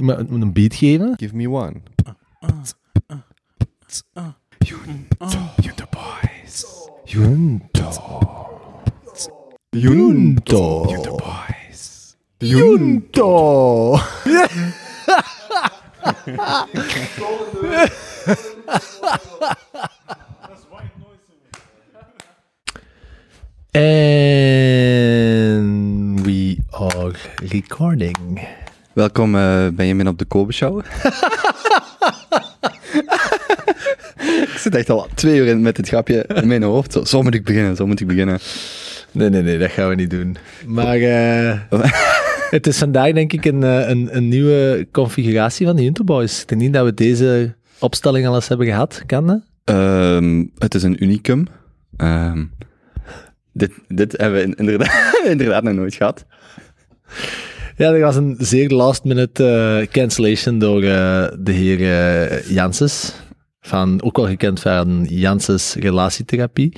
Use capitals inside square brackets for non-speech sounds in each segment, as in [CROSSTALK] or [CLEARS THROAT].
Moet moet een beat geven. Give me one. Junto Boys. Junto. Junto. Junto Boys. Junto. And Welkom uh, Benjamin op de Kobe Show. [LAUGHS] ik zit echt al twee uur in met dit grapje in mijn hoofd. Zo, zo moet ik beginnen, zo moet ik beginnen. Nee, nee, nee, dat gaan we niet doen. Maar uh, [LAUGHS] het is vandaag denk ik een, eh, een, een nieuwe configuratie van de Junto Boys. Ik denk niet dat we deze opstelling al eens hebben gehad, kan dat? Um, het is een unicum. Um, dit, dit hebben we inderdaad, [LAUGHS] inderdaad nog nooit gehad. Ja, er was een zeer last-minute uh, cancellation door uh, de heer uh, Janssens. Van, ook wel gekend van Janssens relatietherapie.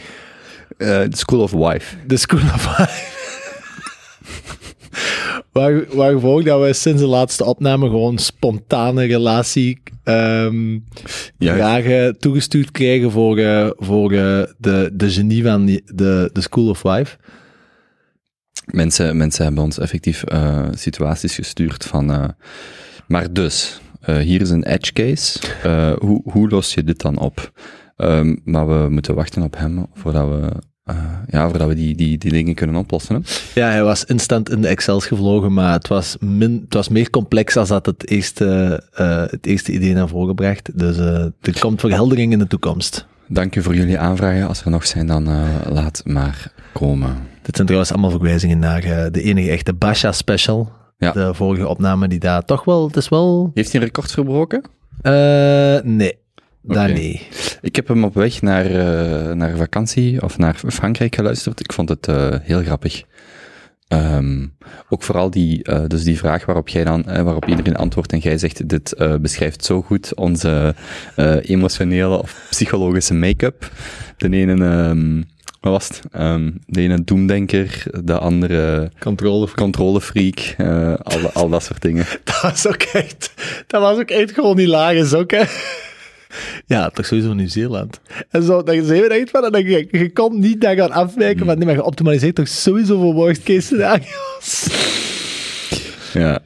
The School of Wife. The School of Wife. [LAUGHS] waar, waarvoor dat we sinds de laatste opname gewoon spontane relatie um, vragen toegestuurd krijgen voor, voor de, de genie van de, de School of Wife. Mensen, mensen hebben ons effectief uh, situaties gestuurd van, maar dus, hier is een edge case. hoe, hoe los je dit dan op? Um, maar we moeten wachten op hem voordat we uh, ja, voordat we die, die, die dingen kunnen oplossen. Hè? Ja, hij was instant in de Excels gevlogen, maar het was, min, het was meer complex als dat het eerste, uh, het eerste idee naar voren bracht. Dus uh, er komt verheldering in de toekomst. Dank u voor jullie aanvragen. Als er nog zijn, dan laat maar komen. Dit zijn trouwens allemaal verwijzingen naar de enige echte Basha special. Ja. De vorige opname die daar toch wel, het is wel... Heeft hij een record verbroken? nee. Daar nee. Ik heb hem op weg naar, uh, naar vakantie of naar Frankrijk geluisterd. Ik vond het heel grappig. Um, ook vooral die, uh, dus die vraag waarop jij dan, waarop iedereen antwoordt en jij zegt, dit beschrijft zo goed onze emotionele of psychologische make-up. De ene, um, wat was het? Um, de ene doemdenker, de andere controlefreak, controlefreak al, al dat soort dingen. [LAUGHS] dat was ook echt, dat was ook echt gewoon hilarisch ook, hè. Ja, toch sowieso Nieuw-Zeeland. En zo, dan zijn we er echt van, en dan, je, je komt niet daar gaan afwijken, mm. maar nee, maar je optimaliseert toch sowieso voor worst case scenario's. Ja.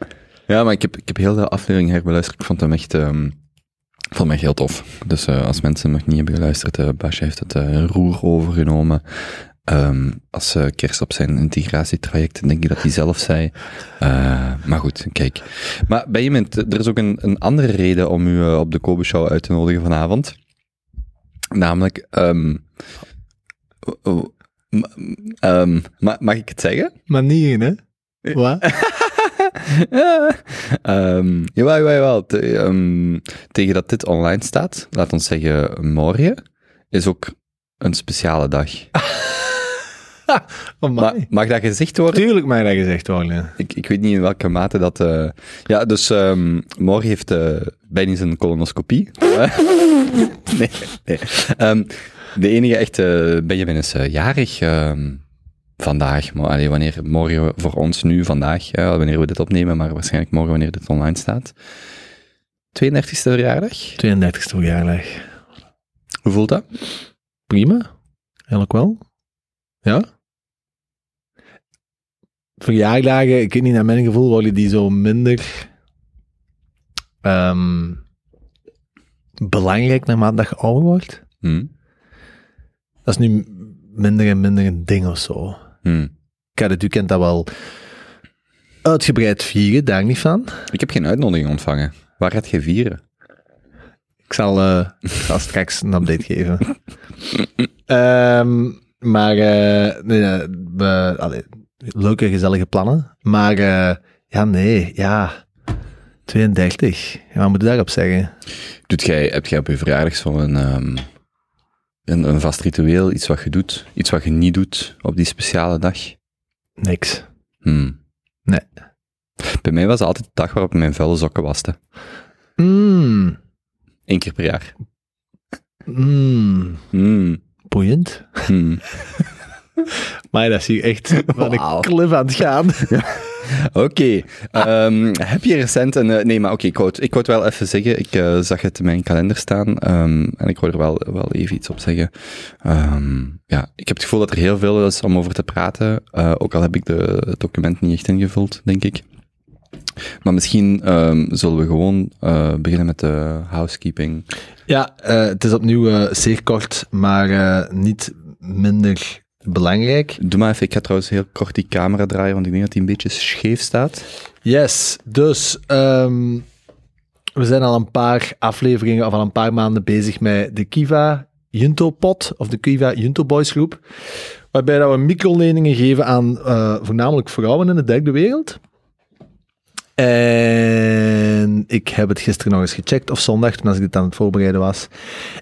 ja, maar ik heb, ik heb heel de aflevering herbeluisterd. Ik vond hem echt, um, ik vond echt heel tof. Dus uh, als mensen nog niet hebben geluisterd, uh, Basje heeft het uh, roer overgenomen. Um, als uh, kerst op zijn integratietraject, denk ik dat hij zelf zei. Uh, maar goed, kijk. Maar Benjamin, er is ook een, een andere reden om u uh, op de Kobe Show uit te nodigen vanavond. Namelijk, um, um, mag ik het zeggen? Manieren, hè? Wat? [LAUGHS] um, [LAUGHS] jawel, jawel, jawel. Te, um, tegen dat dit online staat, laat ons zeggen morgen, is ook een speciale dag. [LAUGHS] oh Ma mag dat gezegd worden? Tuurlijk mag dat gezegd worden. Ja. Ik, ik weet niet in welke mate dat... Uh... Ja, dus um, morgen heeft uh, Benny zijn colonoscopie. [LAUGHS] nee, nee. Um, de enige echte Benjamin is uh, jarig um, vandaag. Maar, allee, wanneer, morgen voor ons nu, vandaag, wanneer we dit opnemen, maar waarschijnlijk morgen wanneer dit online staat. 32e verjaardag? 32e verjaardag. Hoe voelt dat? Prima. Eigenlijk wel. Ja? verjaardagen, ik weet niet, naar mijn gevoel worden die zo minder um, belangrijk naarmate dat je ouder wordt. Hmm. Dat is nu minder en minder een ding of zo. Hmm. U kent dat wel uitgebreid vieren, daar niet van. Ik heb geen uitnodiging ontvangen. Waar gaat je vieren? Ik zal, uh, ik zal straks een update geven. um, [LAUGHS] maar uh, nee, we, allee, leuke, gezellige plannen. Maar uh, ja, nee, ja. 32. Ja, wat moet je daarop zeggen? Doet jij, heb jij op je verjaardag zo'n um, een, een vast ritueel, iets wat je doet, iets wat je niet doet op die speciale dag? Niks. Hmm. Nee. Bij mij was het altijd de dag waarop ik mijn vuile sokken waste. Mm. Eén keer per jaar. Mm. Mm. Boeiend. Mm. [LAUGHS] Maar dat zie je echt van Wauw. een cliff aan het gaan. [LAUGHS] [LAUGHS] Oké. ehm, heb je recent een... eh, nee, maar oké, ik, wou het- wel even zeggen. Ik eh, zag het in mijn kalender staan. ehm, en ik wou er wel, wel even iets op zeggen. Ehm, ja, ik heb het gevoel dat er heel veel is om over te praten. eh, ook al heb ik de, het document niet echt ingevuld, denk ik. Maar misschien zullen we gewoon beginnen met de housekeeping. Ja, het is opnieuw zeer kort, maar niet minder belangrijk. Doe maar even, ik ga trouwens heel kort die camera draaien, want ik denk dat die een beetje scheef staat. Yes, dus ehm, we zijn al een paar afleveringen of al een paar maanden bezig met de Kiva Junto Pot of de Kiva Junto Boys groep, waarbij dat we microleningen geven aan eh, voornamelijk vrouwen in de derde wereld. En ik heb het gisteren nog eens gecheckt, of zondag, toen ik dit aan het voorbereiden was.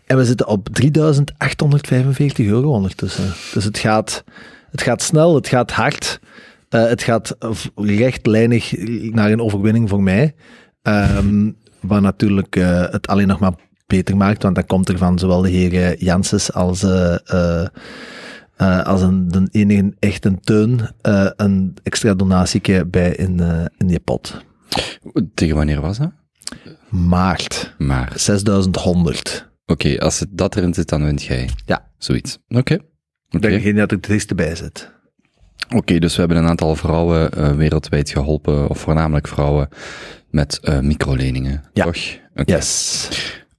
En we zitten op 3845 euro ondertussen. Dus het gaat, het gaat snel, het gaat hard. Eh, het gaat rechtlijnig naar een overwinning voor mij. Ehm, wat natuurlijk eh, het alleen nog maar beter maakt, want dan komt er van zowel de heer eh, Janssens als, eh, als een, de enige echte teun eh, een extra donatieke bij in, eh, in die pot. Tegen wanneer was dat? Maart Maar 6100. Oké, als het dat erin zit, dan wint jij. Ja. Zoiets. Oké. Ik Oké, denk niet dat ik het eerste bij zit. Oké, dus we hebben een aantal vrouwen wereldwijd geholpen, of voornamelijk vrouwen, met eh, microleningen. Ja. Toch? Yes.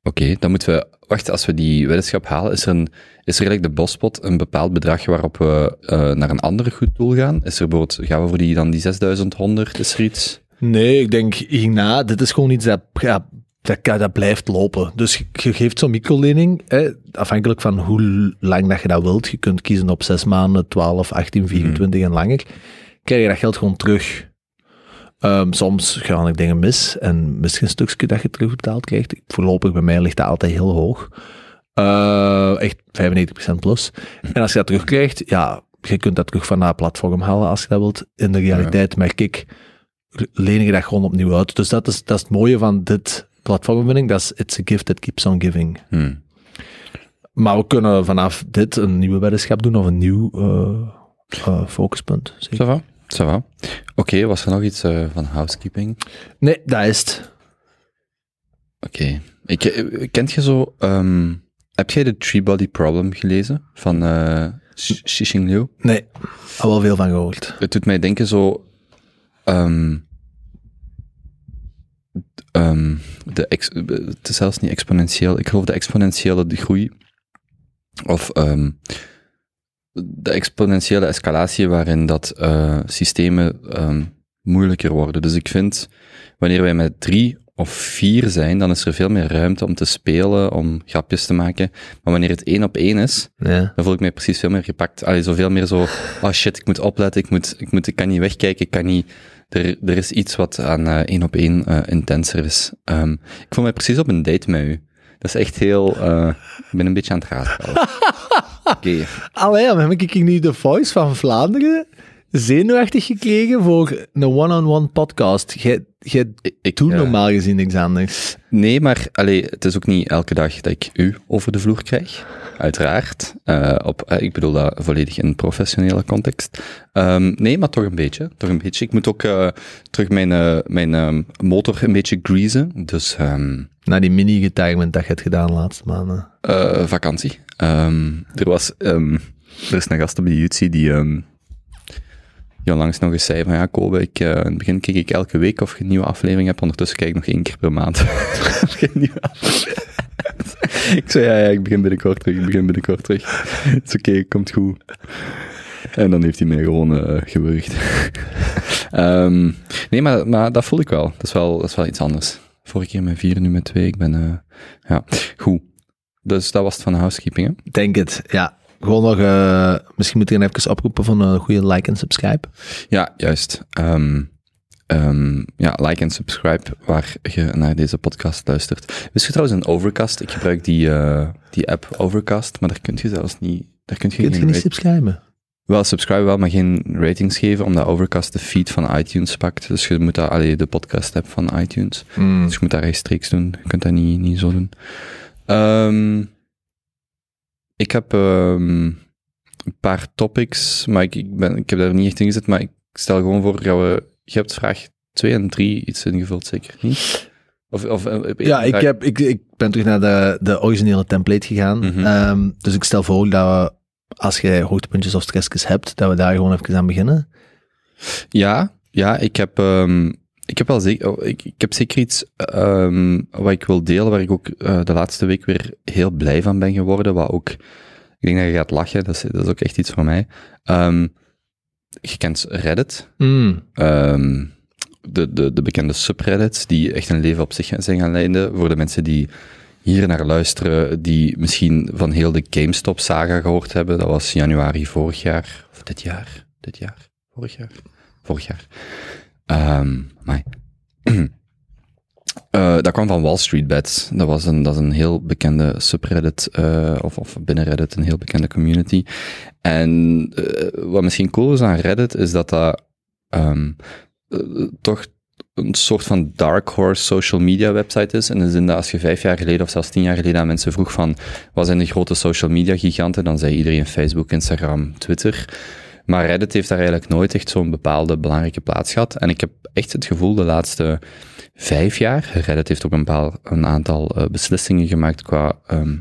Oké, dan moeten we... Wacht, als we die weddenschap halen, is er, een, is er gelijk de bospot een bepaald bedrag waarop we eh, naar een ander goed doel gaan? Is er bijvoorbeeld, gaan we voor die dan die 6100, is er iets? Nee, ik denk hierna, dit is gewoon iets dat, ja, dat, dat blijft lopen. Dus je, je geeft zo'n microlening, hè, afhankelijk van hoe lang dat je dat wilt. Je kunt kiezen op 6 maanden, 12, 18, 24 en langer. Krijg je dat geld gewoon terug. Ehm, soms gaan er dingen mis en misschien een stukje dat je terugbetaald krijgt. Voorlopig bij mij ligt dat altijd heel hoog. Eh, echt 95% plus. En als je dat terugkrijgt, ja, je kunt dat terug van dat platform halen als je dat wilt. In de realiteit merk ik, leen je dat gewoon opnieuw uit. Dus dat is, dat is het mooie van dit platformwinning. Dat is it's a gift that keeps on giving. Hmm. Maar we kunnen vanaf dit een nieuwe weddenschap doen of een nieuw eh, eh, focuspunt. zeker. Va. Oké, was er nog iets eh, van housekeeping? Nee, dat is het. Oké. Eh, Kent je zo... ehm, heb jij de Tree Body Problem gelezen? Van Sh- Xixing Liu? Nee, al wel veel van gehoord. Het doet mij denken zo... ehm, ehm, de ex, het is zelfs niet exponentieel. Ik geloof de exponentiële groei. Of de exponentiële escalatie waarin dat eh, systemen ehm, moeilijker worden. Dus ik vind, wanneer wij met drie of vier zijn, dan is er veel meer ruimte om te spelen, om grapjes te maken. Maar wanneer het één op één is, Ja. dan voel ik mij precies veel meer gepakt. Allee, zo veel meer zo, oh shit, ik moet opletten, ik moet, ik moet, ik kan niet wegkijken, ik kan niet, er, er is iets wat aan eh, één op één eh, intenser is. Ehm, ik voel mij precies op een date met u. Dat is echt heel, ik ben een beetje aan het raadpalen. [LAUGHS] Oké, [LAUGHS] Allee, dan heb ik nu de Voice van Vlaanderen zenuwachtig gekregen voor een one-on-one podcast. Jij, jij ik, doet eh, normaal gezien niks anders. Nee, maar allee, het is ook niet elke dag dat ik u over de vloer krijg. Uiteraard. Eh, op, eh, ik bedoel dat volledig in professionele context. Ehm, nee, maar toch een beetje. Toch een beetje. Ik moet ook terug mijn, mijn ehm, motor een beetje greasen. Dus ehm, Na die mini-getuigement dat je hebt gedaan de laatste maanden. vakantie. Ehm, er was... ehm, er is een gast op de YouTube die... ehm die onlangs nog eens zei van ja, Kobe, ik, eh, in het begin kijk ik elke week of je een nieuwe aflevering hebt. Ondertussen kijk ik nog één keer per maand. [LAUGHS] Ik zei ja, ja, ik begin binnenkort terug, ik begin binnenkort terug. Het is oké, komt goed. En dan heeft hij mij gewoon eh gewurgd. [LAUGHS] Nee, maar, maar dat voel ik wel. Dat is wel, dat is wel iets anders. Vorige keer met vier, nu met twee. Ik ben, eh, ja, goed. Dus dat was het van de housekeeping, hè? Denk het, ja. Gewoon nog, eh, misschien moet ik even oproepen van een goede like en subscribe. Ja, juist. Ehm, ehm, ja, like en subscribe waar je naar deze podcast luistert. Wist je trouwens een Overcast? Ik gebruik die, eh, die app Overcast, maar daar kun je zelfs niet... Daar kun je, Kun je niet subscriben? Wel, subscribe wel, maar geen ratings geven, omdat Overcast de feed van iTunes pakt. Dus je moet daar, allee, de podcast app van iTunes. Dus je moet dat rechtstreeks doen. Je kunt dat niet, niet zo doen. Ehm, ik heb ehm, een paar topics, maar ik, ik, ben, ik heb daar niet echt in gezet, maar ik stel gewoon voor, gaan we, je hebt vraag 2 en 3 iets ingevuld, zeker niet? Of, of, eh, Ja, ik, heb, ik, ik ben terug naar de, de originele template gegaan. Mhm. Ehm, dus ik stel voor dat we, als jij hoogtepuntjes of stressjes hebt, dat we daar gewoon even aan beginnen. Ja, ja, ik heb, ik heb wel zeker, oh, ik, ik heb zeker iets ehm, wat ik wil delen, waar ik ook eh, de laatste week weer heel blij van ben geworden, wat ook, ik denk dat je gaat lachen, dat is, dat is ook echt iets voor mij. Ehm, je kent Reddit, Mm. ehm, de, de, de bekende subreddits, die echt een leven op zich zijn gaan leiden, voor de mensen die hier naar luisteren, die misschien van heel de GameStop-saga gehoord hebben, dat was januari vorig jaar, of dit jaar, dit jaar, vorig jaar, vorig jaar. Ehm amai. [CLEARS THROAT] Eh, dat kwam van Wall Street Bets. Dat, was een, dat is een heel bekende subreddit, eh, of, of binnen Reddit een heel bekende community. En eh, wat misschien cool is aan Reddit, is dat dat ehm, eh, toch een soort van dark horse social media website is. In de zin dat als je vijf jaar geleden of zelfs tien jaar geleden aan mensen vroeg van wat zijn de grote social media giganten, dan zei iedereen Facebook, Instagram, Twitter. Maar Reddit heeft daar eigenlijk nooit echt zo'n bepaalde belangrijke plaats gehad. En ik heb echt het gevoel de laatste vijf jaar, Reddit heeft ook een, een aantal eh, beslissingen gemaakt qua ehm,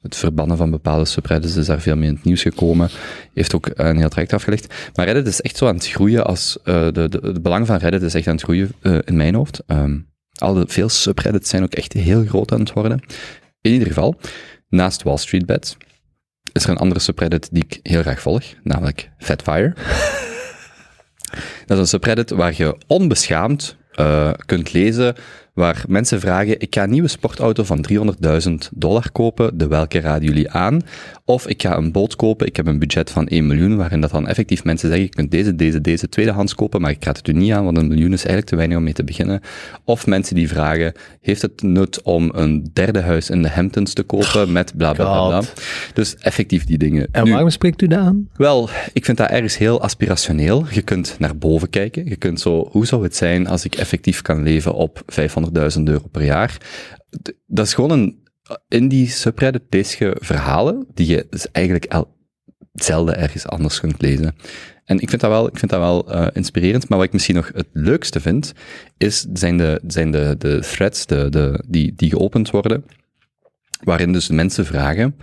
het verbannen van bepaalde subreddits, is daar veel meer in het nieuws gekomen. Heeft ook een heel traject afgelegd. Maar Reddit is echt zo aan het groeien als, eh, de, het belang van Reddit is echt aan het groeien eh, in mijn hoofd. Ehm, al de, veel subreddits zijn ook echt heel groot aan het worden. In ieder geval, naast Wall Street Bets is er een andere subreddit die ik heel graag volg, namelijk Fatfire. [LAUGHS] Dat is een subreddit waar je onbeschaamd eh, kunt lezen, waar mensen vragen, ik ga een nieuwe sportauto van 300.000 dollar kopen, de welke raden jullie aan? Of ik ga een boot kopen, ik heb een budget van 1 miljoen, waarin dat dan effectief mensen zeggen, je kunt deze, deze, deze tweedehands kopen, maar ik raad het u niet aan, want een miljoen is eigenlijk te weinig om mee te beginnen. Of mensen die vragen, heeft het nut om een derde huis in de Hamptons te kopen met bla bla bla. Dus effectief die dingen. En Nu- waarom spreekt u dat aan? wel, ik vind dat ergens heel aspirationeel. Je kunt naar boven kijken. Je kunt zo, hoe zou het zijn als ik effectief kan leven op 500.000 euro per jaar? Dat is gewoon een, in die subreddit lees je verhalen die je dus eigenlijk el, zelden ergens anders kunt lezen. En ik vind dat wel, ik vind dat wel eh, inspirerend, maar wat ik misschien nog het leukste vind, is, zijn de, zijn de, de threads de, de, die, die geopend worden, waarin dus mensen vragen,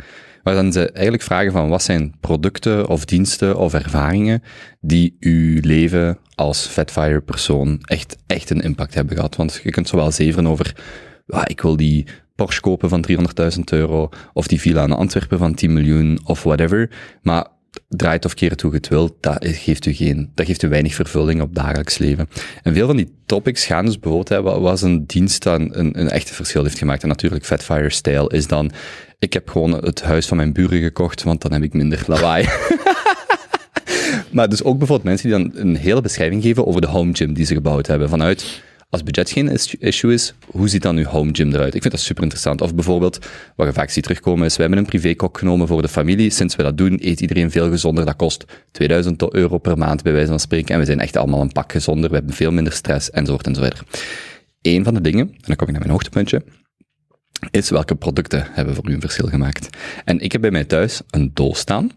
waar dan ze eigenlijk vragen van wat zijn producten of diensten of ervaringen die uw leven als Fatfire persoon echt, echt een impact hebben gehad. Want je kunt zowel zeveren over, ah, ik wil die Porsche kopen van 300.000 euro, of die villa in Antwerpen van 10 miljoen, of whatever. Maar draait of keer het hoe je het wilt, dat geeft u geen, dat geeft u weinig vervulling op dagelijks leven. En veel van die topics gaan dus bijvoorbeeld, wat was een dienst dat een, een, een echte verschil heeft gemaakt. En natuurlijk, Fatfire Style is dan, ik heb gewoon het huis van mijn buren gekocht, want dan heb ik minder lawaai. [LAUGHS] maar dus ook bijvoorbeeld mensen die dan een hele beschrijving geven over de home gym die ze gebouwd hebben. Vanuit, als budget geen is- issue is, hoe ziet dan uw home gym eruit? Ik vind dat super interessant. Of bijvoorbeeld, wat je vaak ziet terugkomen is, we hebben een privékok genomen voor de familie. Sinds we dat doen, eet iedereen veel gezonder. Dat kost 2000 euro per maand, bij wijze van spreken. En we zijn echt allemaal een pak gezonder. We hebben veel minder stress, enzovoort enzovoort. Eén van de dingen, en dan kom ik naar mijn hoogtepuntje, is welke producten hebben voor u een verschil gemaakt. En ik heb bij mij thuis een doos staan.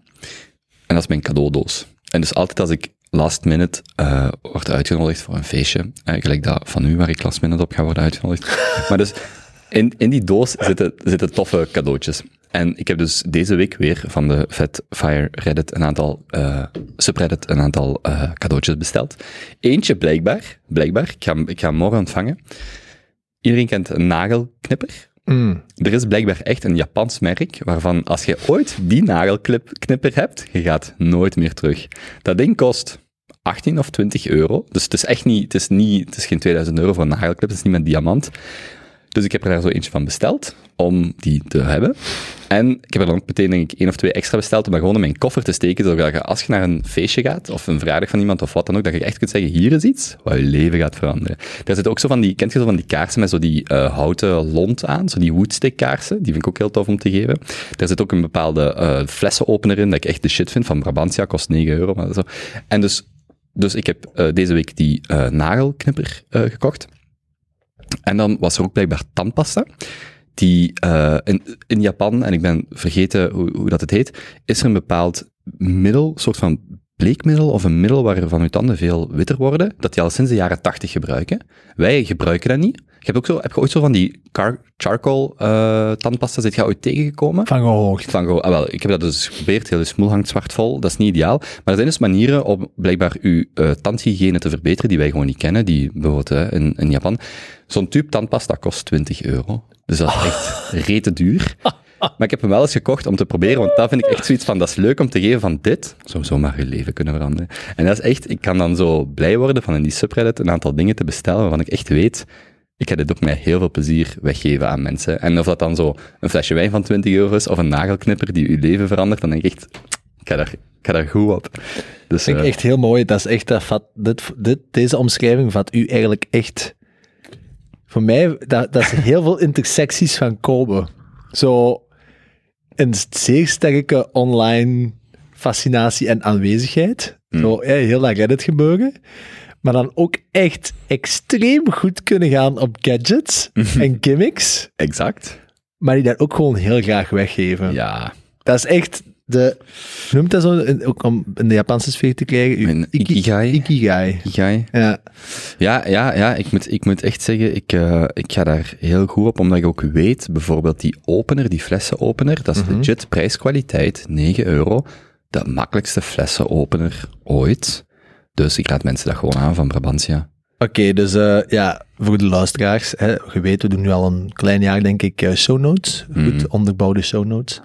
En dat is mijn cadeaudoos. En dus altijd als ik last minute eh word uitgenodigd voor een feestje, eh, gelijk dat van u, waar ik last minute op ga worden uitgenodigd. [LAUGHS] maar dus in, in die doos zitten, zitten toffe cadeautjes. En ik heb dus deze week weer van de Fatfire Reddit een aantal, eh subreddit een aantal eh, cadeautjes besteld. Eentje blijkbaar, blijkbaar, ik ga, ik ga hem morgen ontvangen. Iedereen kent een nagelknipper. Mm. Er is blijkbaar echt een Japans merk waarvan als je ooit die nagelknipper hebt, je gaat nooit meer terug. Dat ding kost 18 of 20 euro. Dus het is echt niet, het is niet, het is geen 2000 euro voor een nagelklip, het is niet met diamant. Dus ik heb er daar zo eentje van besteld, om die te hebben. En ik heb er dan meteen denk ik één of twee extra besteld, om dat gewoon in mijn koffer te steken, zodat je als je naar een feestje gaat, of een verjaardag van iemand, of wat dan ook, dat je echt kunt zeggen, hier is iets wat je leven gaat veranderen. Daar zit ook zo van die, kent je zo van die kaarsen met zo die eh, houten lont aan, zo die woodstick kaarsen, die vind ik ook heel tof om te geven. Daar zit ook een bepaalde eh, flessenopener in, dat ik echt de shit vind, van Brabantia, kost 9 euro, maar zo. En dus, dus ik heb eh, deze week die nagelknipper gekocht. En dan was er ook blijkbaar tandpasta. Die eh, in, in Japan, en ik ben vergeten hoe, hoe dat het heet, is er een bepaald middel, soort van bleekmiddel of een middel waarvan uw tanden veel witter worden, dat die al sinds de jaren 80 gebruiken. Wij gebruiken dat niet. Je hebt ook zo, heb je ooit zo van die car- charcoal eh tandpasta, zit je ooit tegengekomen? Van gehoord. Van ah, wel, ik heb dat dus geprobeerd, heel de smoel hangt zwart vol, dat is niet ideaal. Maar er zijn dus manieren om blijkbaar uw eh, tandhygiëne te verbeteren, die wij gewoon niet kennen, die bijvoorbeeld hè, in, in Japan. Zo'n tube tandpasta kost 20 euro. Dus dat is echt [LAUGHS] rete duur. Maar ik heb hem wel eens gekocht om te proberen, want dat vind ik echt zoiets van, dat is leuk om te geven van dit, zou zomaar je leven kunnen veranderen. En dat is echt, ik kan dan zo blij worden van in die subreddit een aantal dingen te bestellen waarvan ik echt weet, ik ga dit ook met heel veel plezier weggeven aan mensen. En of dat dan zo een flesje wijn van 20 euro is, of een nagelknipper die je leven verandert, dan denk ik echt, ik ga daar, ik ga daar goed op. Dus, vind ik eh, echt heel mooi. Dat is echt, dat vat, dit, dit, deze omschrijving vat u eigenlijk echt... Voor mij, dat, dat is heel veel intersecties van komen. Zo een zeer sterke online fascinatie en aanwezigheid. Zo, ja, heel lang Reddit gebeuren. Maar dan ook echt extreem goed kunnen gaan op gadgets en gimmicks. exact. Maar die dat ook gewoon heel graag weggeven. Ja, Dat is echt de... Noemt dat zo, in- ook om in de Japanse sfeer te krijgen? Ikigai. Ikigai. jij? Ja. Ja, ja, ja ik, moet, ik moet echt zeggen, ik, eh, ik ga daar heel goed op, omdat ik ook weet, bijvoorbeeld die opener, die flessenopener, dat is legit prijskwaliteit, 9 euro. De makkelijkste flessenopener ooit. Dus ik raad mensen dat gewoon aan van Brabantia. Oké, dus eh, ja, voor de luisteraars, hè, je weet, we doen nu al een klein jaar, denk ik, eh, show notes. Goed onderbouwde show notes.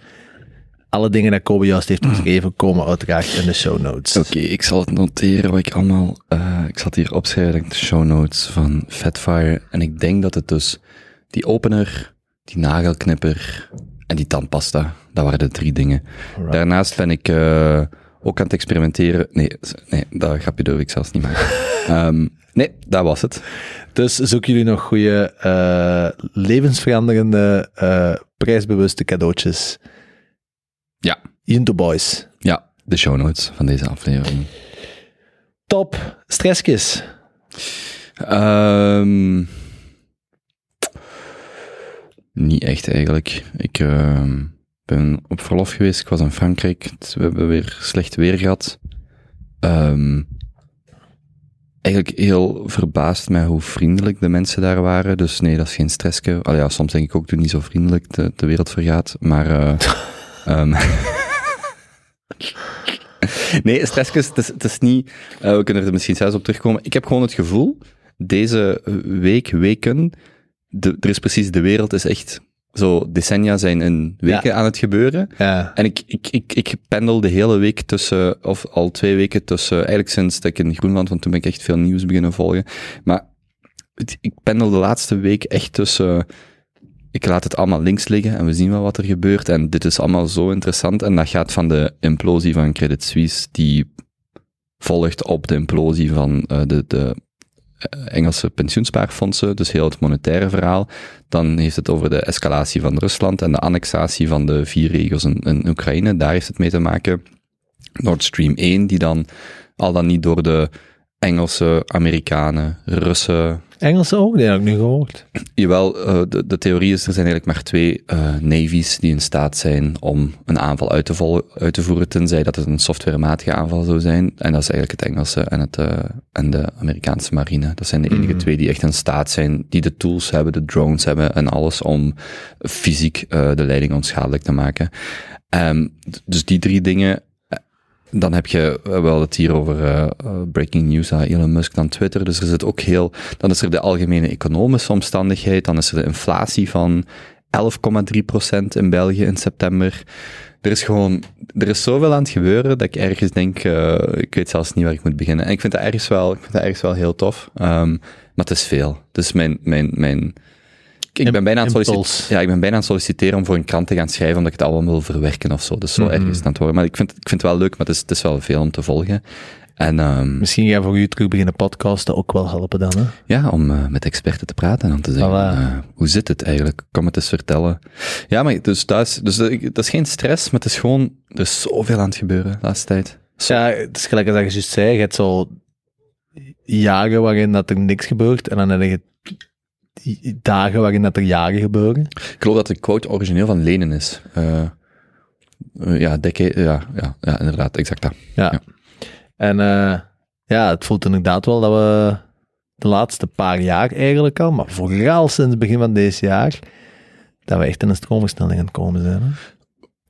Alle dingen dat Kobe juist heeft geschreven, komen uiteraard in de show notes. Oké, ik zal het noteren wat ik allemaal... eh, ik zal het hier opschrijven, denk ik, de show notes van Fatfire. En ik denk dat het dus die opener, die nagelknipper en die tandpasta, dat waren de drie dingen. Alright. Daarnaast ben ik ook aan het experimenteren. Nee, nee dat grapje durf ik zelfs niet maken. [LAUGHS] Ehm, nee, dat was het. Dus zoeken jullie nog goede, eh, levensveranderende, eh, prijsbewuste cadeautjes? Ja. Into Boys. Ja, de show notes van deze aflevering. Top. Stresskis. Ehm, niet echt eigenlijk. Ik ehm, ben op verlof geweest. Ik was in Frankrijk. Het- We hebben weer slecht weer gehad. Ehm, eigenlijk heel verbaasd met hoe vriendelijk de mensen daar waren. Dus nee, dat is geen stressje. Al ja, soms denk ik ook, doe niet zo vriendelijk, de, de wereld vergaat. Maar [LAUGHS] ehm, nee, stressjes, het is, het is niet... eh, we kunnen er misschien zelfs op terugkomen. Ik heb gewoon het gevoel, deze week, weken, de, er is precies, de wereld is echt... Zo, decennia zijn in weken Ja. aan het gebeuren. Ja. En ik, ik, ik, ik pendel de hele week tussen, of al twee weken tussen, eigenlijk sinds dat ik in Groenland, want toen ben ik echt veel nieuws beginnen volgen. Maar het- ik pendel de laatste week echt tussen, ik laat het allemaal links liggen en we zien wel wat er gebeurt. En dit is allemaal zo interessant. En dat gaat van de implosie van Credit Suisse, die volgt op de implosie van eh, de, de Engelse pensioenspaarfondsen, dus heel het monetaire verhaal. Dan heeft het over de escalatie van Rusland en de annexatie van de vier regio's in, in Oekraïne. Daar heeft het mee te maken. Nord Stream 1, die dan al dan niet door de Engelse, Amerikanen, Russen, Engelse ook, die heb ik nu gehoord. Jawel, eh, de, de theorie is, er zijn eigenlijk maar twee eh, navies die in staat zijn om een aanval uit te, uit te voeren, tenzij dat het een softwarematige aanval zou zijn. En dat is eigenlijk het Engelse en, het, eh, en de Amerikaanse marine. Dat zijn de enige twee die echt in staat zijn, die de tools hebben, de drones hebben en alles om fysiek de leiding onschadelijk te maken. Ehm, dus die drie dingen dan heb je eh, wel het hier over eh, eh, breaking news, ah, Elon Musk dan Twitter. Dus er zit ook heel, dan is er de algemene economische omstandigheid, dan is er de inflatie van 11,3% in België in september. Er is gewoon, er is zoveel aan het gebeuren dat ik ergens denk, ik weet zelfs niet waar ik moet beginnen. En ik vind dat ergens wel, ik vind dat ergens wel heel tof. Ehm, maar het is veel. Dus mijn, mijn, mijn, ik, ben bijna aan het. Ja, ik ben bijna aan het solliciteren om voor een krant te gaan schrijven, omdat ik het allemaal wil verwerken of zo. Dus zo erg is het aan het worden. Maar ik vind, ik vind het wel leuk, maar het is, het is wel veel om te volgen. En ehm, Misschien ga voor u terug beginnen podcasten ook wel helpen dan, hè? ja, om eh, met experten te praten en om te zeggen, Voilà. eh, hoe zit het eigenlijk? Kom het eens vertellen. Ja, maar dus dat is, dus dat is geen stress, maar het is gewoon, er is zoveel aan het gebeuren de laatste tijd. Ja, het is gelijk als je juist zei, je hebt zo jaren waarin dat er niks gebeurt en dan heb je dagen waarin dat er jaren gebeuren. Ik geloof dat de quote origineel van Lenen is. Eh, Eh, ja, decade, ja, ja, ja, inderdaad, exact dat. Ja. Ja. En eh, ja, het voelt inderdaad wel dat we de laatste paar jaar eigenlijk al, maar vooral sinds het begin van deze jaar, dat we echt in een stroomversnelling aan het komen zijn. Hè?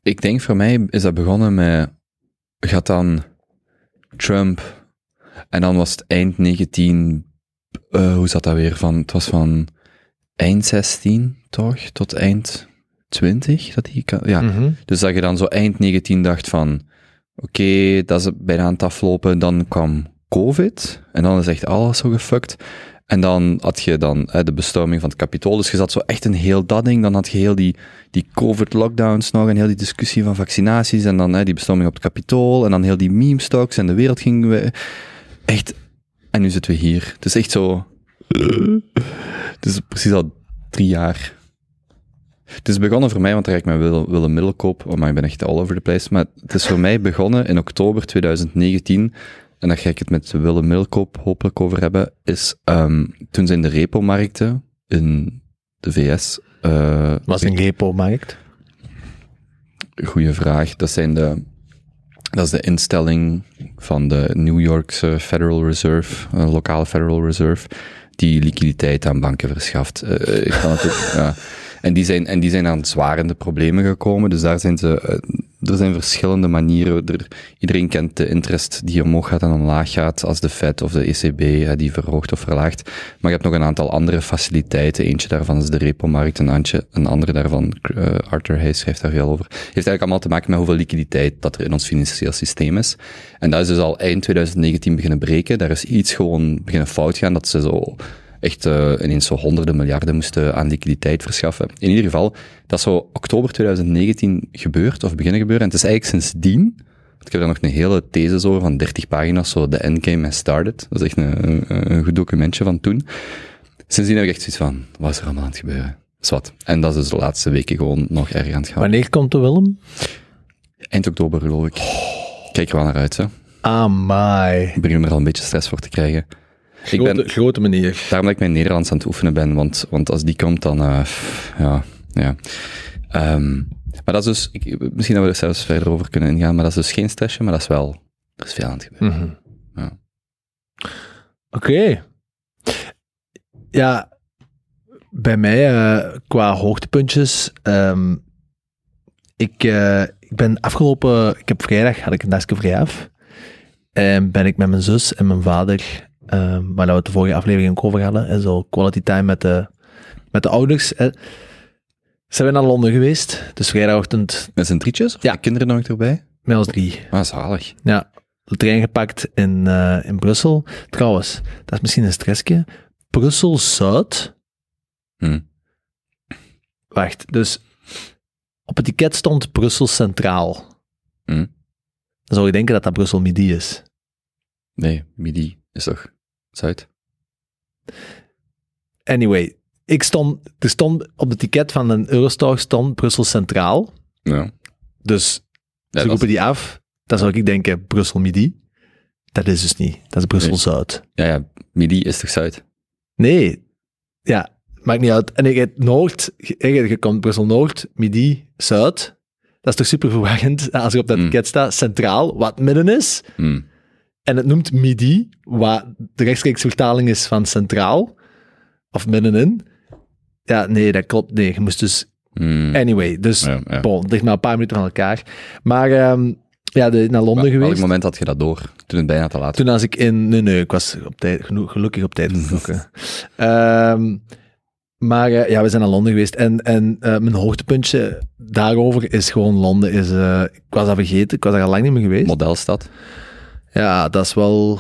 Ik denk voor mij is dat begonnen met, gaat dan Trump, en dan was het eind 19, eh, hoe zat dat weer, van, het was van eind 16, toch, tot eind 20, dat die kan, ja. Mhm. Dus dat je dan zo eind 19 dacht van, oké, dat is bijna aan het aflopen, dan kwam COVID, en dan is echt alles zo gefucked. En dan had je dan eh, de bestorming van het kapitool, dus je zat zo echt een heel dat ding, dan had je heel die, die COVID-lockdowns nog, en heel die discussie van vaccinaties, en dan hè, die bestorming op het kapitool, en dan heel die meme-stocks, en de wereld ging we, echt, en nu zitten we hier. Het is echt zo, het is precies al drie jaar. Het is begonnen voor mij, want daar ga ik met Willem, Willem Middelkoop, oh maar ik ben echt all over the place, maar het is voor mij begonnen in oktober 2019, en daar ga ik het met Willem Middelkoop hopelijk over hebben, is ehm, toen zijn de repo-markten in de VS... eh Was een repo-markt. Goeie vraag. Dat zijn de, dat is de instelling van de New Yorkse Federal Reserve, eh, lokale Federal Reserve, die liquiditeit aan banken verschaft. Eh, ik kan het ook, [LAUGHS] ja. En die zijn, en die zijn aan zwarende problemen gekomen, dus daar zijn ze, eh, er zijn verschillende manieren. Er, iedereen kent de interest die omhoog gaat en omlaag gaat, als de Fed of de ECB eh, die verhoogt of verlaagt. Maar je hebt nog een aantal andere faciliteiten. Eentje daarvan is de repo-markt, een, een andere daarvan, eh, Arthur Hayes schrijft daar veel over. Heeft eigenlijk allemaal te maken met hoeveel liquiditeit dat er in ons financieel systeem is. En dat is dus al eind 2019 beginnen breken. Daar is iets gewoon beginnen fout gaan, dat ze zo echt eh, ineens zo honderden miljarden moesten aan liquiditeit verschaffen. In ieder geval, dat is zo oktober 2019 gebeurd, of beginnen gebeuren. En het is eigenlijk sindsdien, want ik heb daar nog een hele thesis over van 30 pagina's, zo The Endgame Has Started. Dat is echt een, een, een goed documentje van toen. Sindsdien heb ik echt zoiets van, wat is er allemaal aan het gebeuren? Zwat. En dat is dus de laatste weken gewoon nog erg aan het gaan. Wanneer komt de Willem? Eind oktober geloof ik. Kijk er wel naar uit, hè. Amai. Ik begin er al een beetje stress voor te krijgen. Ik ben, Grote, grote manier. Daarom dat ik mijn Nederlands aan het oefenen ben, want, want als die komt, dan, eh, ja, ja. Ehm, maar dat is dus, ik, misschien dat we er zelfs verder over kunnen ingaan, maar dat is dus geen stressje, maar dat is wel, er is veel aan het gebeuren. Mhm. Ja. Oké. Ja, bij mij eh, qua hoogtepuntjes. ehm, ik, eh, ik ben afgelopen, ik heb vrijdag had ik een dagje vrij af. En ben ik met mijn zus en mijn vader, ehm, waar we het de vorige aflevering ook over hadden, en zo quality time met de, met de ouders. hè, zijn we naar Londen geweest. Dus vrijdagochtend Met zijn drietjes? Of Ja. de kinderen nog erbij? met ons drie. Ah, zalig. Ja, de trein gepakt in, eh, in Brussel. Trouwens, dat is misschien een stressje. Brussel-Zuid. Hm. Wacht, dus op het ticket stond Brussel Centraal. Hm. Dan zou je denken dat dat Brussel Midi is. Nee, midi is toch Zuid? Anyway, ik stond, er stond op het ticket van een Eurostar stond Brussel Centraal. Ja. Dus Ja, ze roepen die af. Dan zou ik denken Brussel Midi. Dat is dus niet. Dat is Brussel Zuid. ja, ja, midi is toch Zuid? Nee, ja, maakt niet uit. En ik het Noord, je, je komt Brussel-Noord, Midi, Zuid. Dat is toch super verwarrend als je op dat Mm. ticket staat, centraal, wat midden is. Hm. En het noemt Midi, wat de rechtstreeks vertaling is van centraal, of middenin. Ja, nee, dat klopt. Nee, je moest dus... Hm. Anyway, dus, Ja, ja. bon, ligt maar een paar minuten van elkaar. Maar ja, ja de, naar Londen Maar geweest. Welk moment had je dat door? Toen het bijna te laat was? Toen als ik in... Nee, nee, ik was op tijd, geno- gelukkig op tijd [LAUGHS] vertrokken. Ehm, maar eh, ja, we zijn naar Londen geweest. En, en eh, mijn hoogtepuntje daarover is gewoon Londen. Is, eh, ik was dat vergeten, ik was daar al lang niet meer geweest. Modelstad? Ja, dat is wel...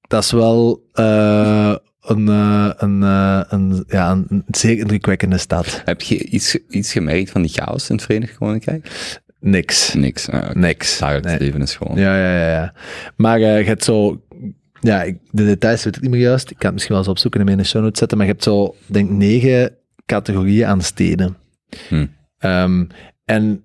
Dat is wel eh, een, eh, een, eh, een, ja, een, zeer indrukwekkende stad. Heb je iets, iets gemerkt van die chaos in het Verenigd Koninkrijk? Niks. Niks. Ah. Niks. Nee. leven is gewoon... Ja, ja, ja. ja. Maar je hebt zo... Ja, ik, de details weet ik niet meer juist. Ik kan het misschien wel eens opzoeken en in mijn show notes zetten. Maar je hebt zo, denk negen categorieën aan steden. Hm. Ehm, en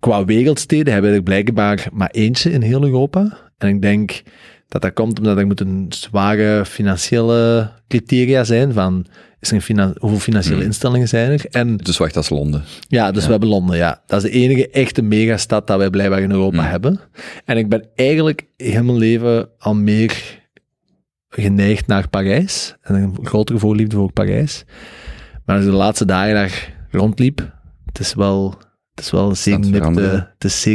qua wereldsteden hebben we er blijkbaar maar eentje in heel Europa. En ik denk Dat dat komt omdat er moeten zware financiële criteria zijn van is er finan- hoeveel financiële Hmm. instellingen zijn er. En Dus wacht, dat is Londen. ja, dus Ja. we hebben Londen, ja. Dat is de enige echte megastad dat wij blijkbaar in Europa Hmm. hebben. En ik ben eigenlijk heel mijn leven al meer geneigd naar Parijs. En een grotere voorliefde voor Parijs. Maar als ik de laatste dagen daar rondliep, het is wel, het is wel zeer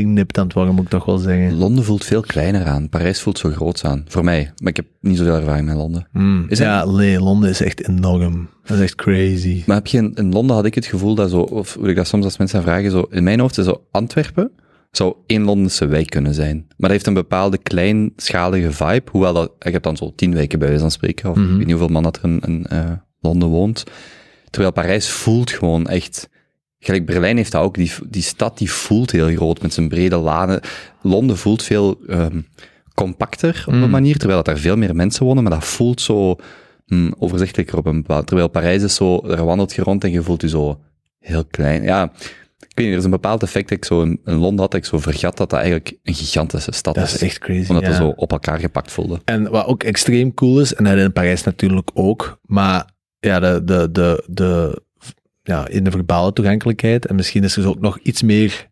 nipt aan het worden, moet ik toch wel zeggen. Londen voelt veel kleiner aan. Parijs voelt zo groot aan. Voor mij. Maar ik heb niet zoveel ervaring met Londen. Mm, Is ja, nee, Londen is echt enorm. Dat is echt crazy. Maar heb je in, in Londen had ik het gevoel dat zo, of hoe ik dat soms als mensen vragen, zo, in mijn hoofd is zo Antwerpen zou één Londense wijk kunnen zijn. Maar dat heeft een bepaalde kleinschalige vibe, hoewel dat, ik heb dan zo tien weken bij wijze van spreken, of Mhm. ik weet niet hoeveel man dat er in, in eh, Londen woont. Terwijl Parijs voelt gewoon echt, gelijk Berlijn heeft dat ook, die, die stad die voelt heel groot met zijn brede lanen. Londen voelt veel ehm, compacter op een Mm. manier, terwijl dat daar veel meer mensen wonen, maar dat voelt zo hm, overzichtelijker op een bepaald. Terwijl Parijs is zo, daar wandelt je rond en je voelt je zo heel klein. Ja, ik weet niet, er is een bepaald effect dat ik zo in, Londen had, dat ik zo vergat dat dat eigenlijk een gigantische stad Dat is. is echt crazy. Omdat ja. het zo op elkaar gepakt voelde. En wat ook extreem cool is, en dat in Parijs natuurlijk ook, maar ja, de, de, de, de, ja, in de verbale toegankelijkheid, en misschien is er ook nog iets meer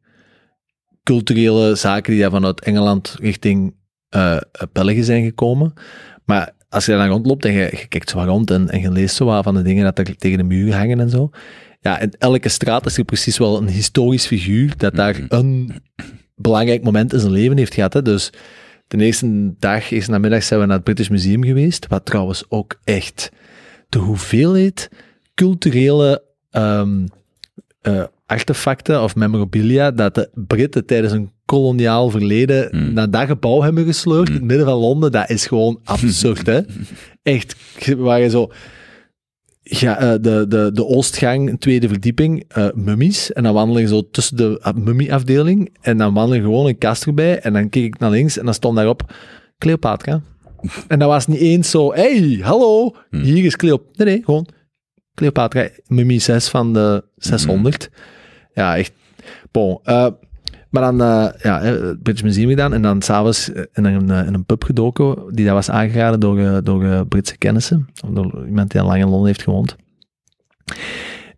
culturele zaken die daar vanuit Engeland richting eh, België zijn gekomen. Maar als je daar dan rondloopt en je, je kijkt zo rond en, en je leest zo wat van de dingen dat er tegen de muur hangen en zo. Ja, in elke straat is er precies wel een historisch figuur dat daar Mhm. een belangrijk moment in zijn leven heeft gehad. Hè. Dus de eerste dag, eerste namiddag zijn we naar het British Museum geweest, wat trouwens ook echt de hoeveelheid culturele eh, artefacten of memorabilia dat de Britten tijdens een koloniaal verleden Mm. naar dat gebouw hebben gesleurd in het midden van Londen, dat is gewoon absurd, hè? [LAUGHS] Echt, waar je zo... Ja, eh, de, de, de Oostgang, tweede verdieping, eh, mummies. En dan wandel je zo tussen de uh, mummieafdeling. En dan wandel je gewoon een kast erbij. En dan keek ik naar links en dan stond daarop Cleopatra. [LAUGHS] En dat was niet eens zo, hey, hallo, hier is Cleopatra. Nee, nee, gewoon Cleopatra, mummie 6 van de 600. Ja, echt. Bon. eh, maar dan, eh, ja, het British Museum gedaan en dan s'avonds in een, eh, in een pub gedoken, die dat was aangeraden door, eh, door eh, Britse kennissen, of door iemand die al lang in Londen heeft gewoond.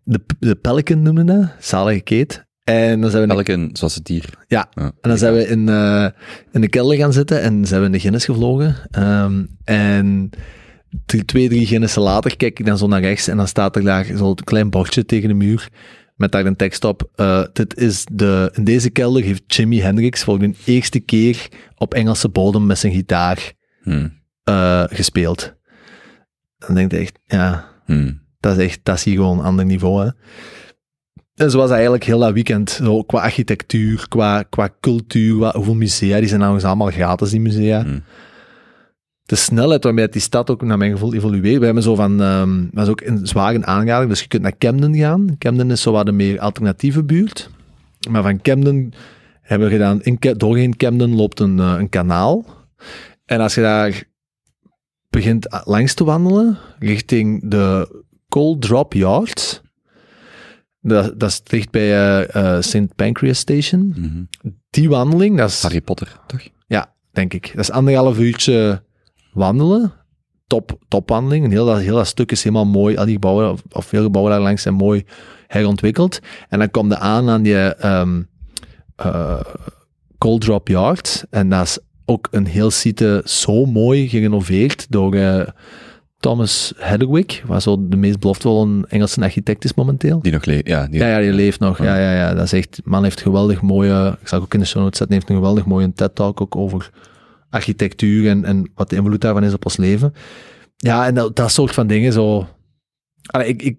De, de Pelican noemde dat, zalige keet. En dan zijn we Elke, zoals het dier. ja, Ja, en dan zijn we in, eh, in de kelder gaan zitten en zijn we in de Guinness gevlogen. Ehm, en twee, drie Guinnessen later kijk ik dan zo naar rechts en dan staat er daar zo'n klein bordje tegen de muur met daar een tekst op. eh, dit is de, in deze kelder heeft Jimi Hendrix voor de eerste keer op Engelse bodem met zijn gitaar Hm. eh, gespeeld. Dan denk je echt, ja, Hm. dat is echt, dat is hier gewoon een ander niveau, hè. En zo was eigenlijk heel dat weekend, zo, qua architectuur, qua, qua cultuur, hoeveel musea, die zijn nou eens allemaal gratis, die musea. Hm. De snelheid waarmee die stad ook, naar mijn gevoel, evolueert. We hebben zo van, ehm dat is ook een zware aanrader, dus je kunt naar Camden gaan. Camden is zo wat een meer alternatieve buurt. Maar van Camden hebben we gedaan, in, doorheen Camden loopt een, eh, een kanaal. En als je daar begint a- langs te wandelen, richting de Coal Drop Yards, dat, dat is dicht bij eh, eh, St. Pancras Station. Mhm. Die wandeling, dat is... Harry Potter, toch? Ja, denk ik. Dat is anderhalf uurtje wandelen. Top, topwandeling. En heel dat, heel dat stuk is helemaal mooi. Al die gebouwen, of, of veel gebouwen daar langs zijn mooi herontwikkeld. En dan kom je aan aan die eh, Cold Drop Yard. En dat is ook een heel site zo mooi gerenoveerd door eh, Thomas Hedwig, wat zo de meest beloftevolle Engelse architect is momenteel. Die nog leeft, ja. Die, Ja, ja, die leeft nog. Ja, ja, ja. Dat is echt, man heeft geweldig mooie, ik zal ook in de show notes zetten, heeft een geweldig mooie TED-talk ook over architectuur en, en wat de invloed daarvan is op ons leven. Ja, en dat, dat soort van dingen zo. Allee, ik, ik,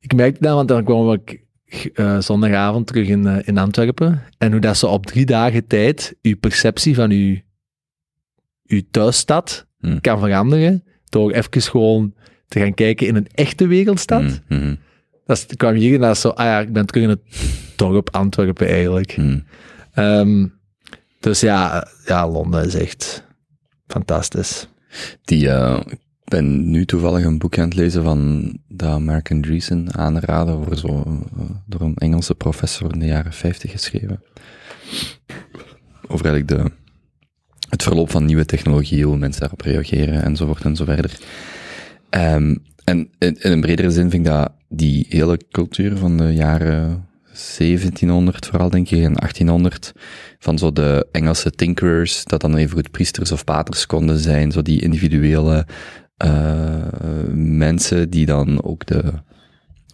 ik merkte dat, want dan kwam ik eh, zondagavond terug in, eh, in Antwerpen. En hoe dat zo op drie dagen tijd uw perceptie van uw, uw thuisstad Hmm. kan veranderen. Door even gewoon te gaan kijken in een echte wereldstad. Mhm, Dat kwam hier en dat is zo, ah ja, ik ben terug in het dorp Antwerpen eigenlijk. hm. Dus ja, ja, Londen is echt fantastisch. Die, eh, ik ben nu toevallig een boek aan het lezen van de American Dreesen aanraden, over zo, eh, door een Engelse professor in de jaren 50 geschreven. Over eigenlijk de het verloop van nieuwe technologie, hoe mensen daarop reageren enzovoort en zo verder. Ehm, en in, een bredere zin vind ik dat die hele cultuur van de jaren 1700 vooral denk ik, en 1800, van zo de Engelse tinkerers, dat dan even goed priesters of paters konden zijn, zo die individuele uh, mensen die dan ook de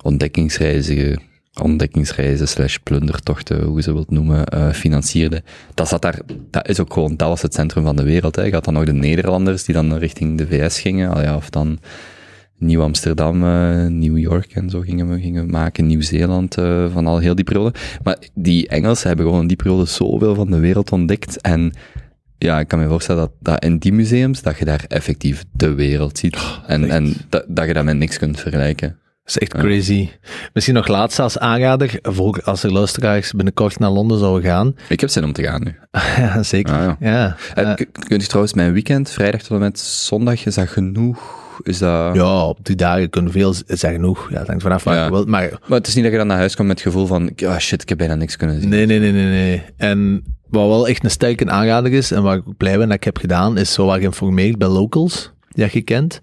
ontdekkingsreizen, ontdekkingsreizen slash plundertochten, hoe ze wilt noemen, uh, financierden. Dat zat daar, dat is ook gewoon, dat was het centrum van de wereld. Hè. Je had dan nog de Nederlanders die dan richting de VS gingen, al ja, of dan Nieuw Amsterdam, uh, New York en zo gingen we, gingen maken, Nieuw-Zeeland, uh, van al heel die periode. Maar die Engelsen hebben gewoon in die periode zoveel van de wereld ontdekt en ja, ik kan me voorstellen dat, dat in die museums, dat je daar effectief de wereld ziet. Oh, en, en dat, dat je dat met niks kunt vergelijken. Dat is echt crazy. Misschien nog laatst als aanrader, voor als er luisteraars binnenkort naar Londen zouden gaan. Ik heb zin om te gaan nu. ja, [LAUGHS] zeker. Ah, ja. ja. Uh, kunt je trouwens mijn weekend, vrijdag tot en met zondag, is dat genoeg? Is dat... Ja, op die dagen kunnen veel zijn genoeg. Ja, hangt vanaf wat ja. je wilt. Maar... maar het is niet dat je dan naar huis komt met het gevoel van, oh shit, ik heb bijna niks kunnen zien. Nee, nee, nee, nee. nee. En wat wel echt een sterke aanrader is, en waar ik blij ben dat ik heb gedaan, is zo wat geïnformeerd bij locals, die je kent.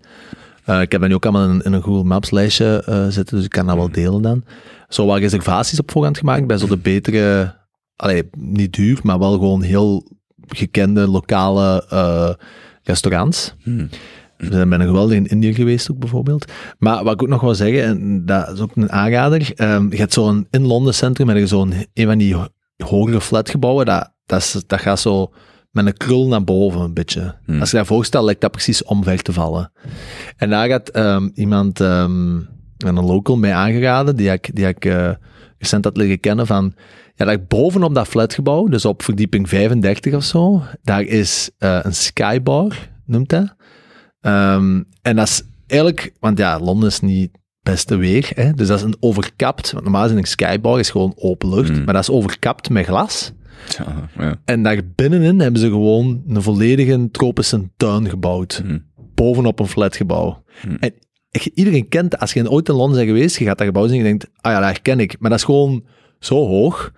Uh, ik heb dat nu ook allemaal in, in een Google Maps lijstje uh, zitten, dus ik kan dat wel delen dan. Zo wat reservaties op voorhand gemaakt bij zo de betere, allee, niet duur, maar wel gewoon heel gekende lokale uh, restaurants. Hmm. We zijn geweldig in Indië geweest ook bijvoorbeeld. Maar wat ik ook nog wil zeggen, en dat is ook een aanrader, um, je hebt zo'n in Londen centrum, heb je zo'n een van die hogere flatgebouwen, dat dat, is, dat gaat zo met een krul naar boven een beetje. Hmm. Als je dat voorstelt, lijkt dat precies omver te vallen. En daar gaat um, iemand, um, een local mij aangeraden, die ik, die ik uh, recent had leren kennen, van ja, dat bovenop dat flatgebouw, dus op verdieping 35 of zo, daar is uh, een skybar, noemt dat. Um, en dat is eigenlijk, want ja, Londen is niet beste weer, hè, dus dat is een overkapt, want normaal is een skybar is gewoon open lucht, hmm. maar dat is overkapt met glas. Ja, ja. En daar binnenin hebben ze gewoon een volledige tropische tuin gebouwd. Mm. Bovenop een flatgebouw. Mm. En iedereen kent, als je ooit in Londen bent geweest, je gaat dat gebouw zien en je denkt, ah ja, dat herken ik. Maar dat is gewoon zo hoog,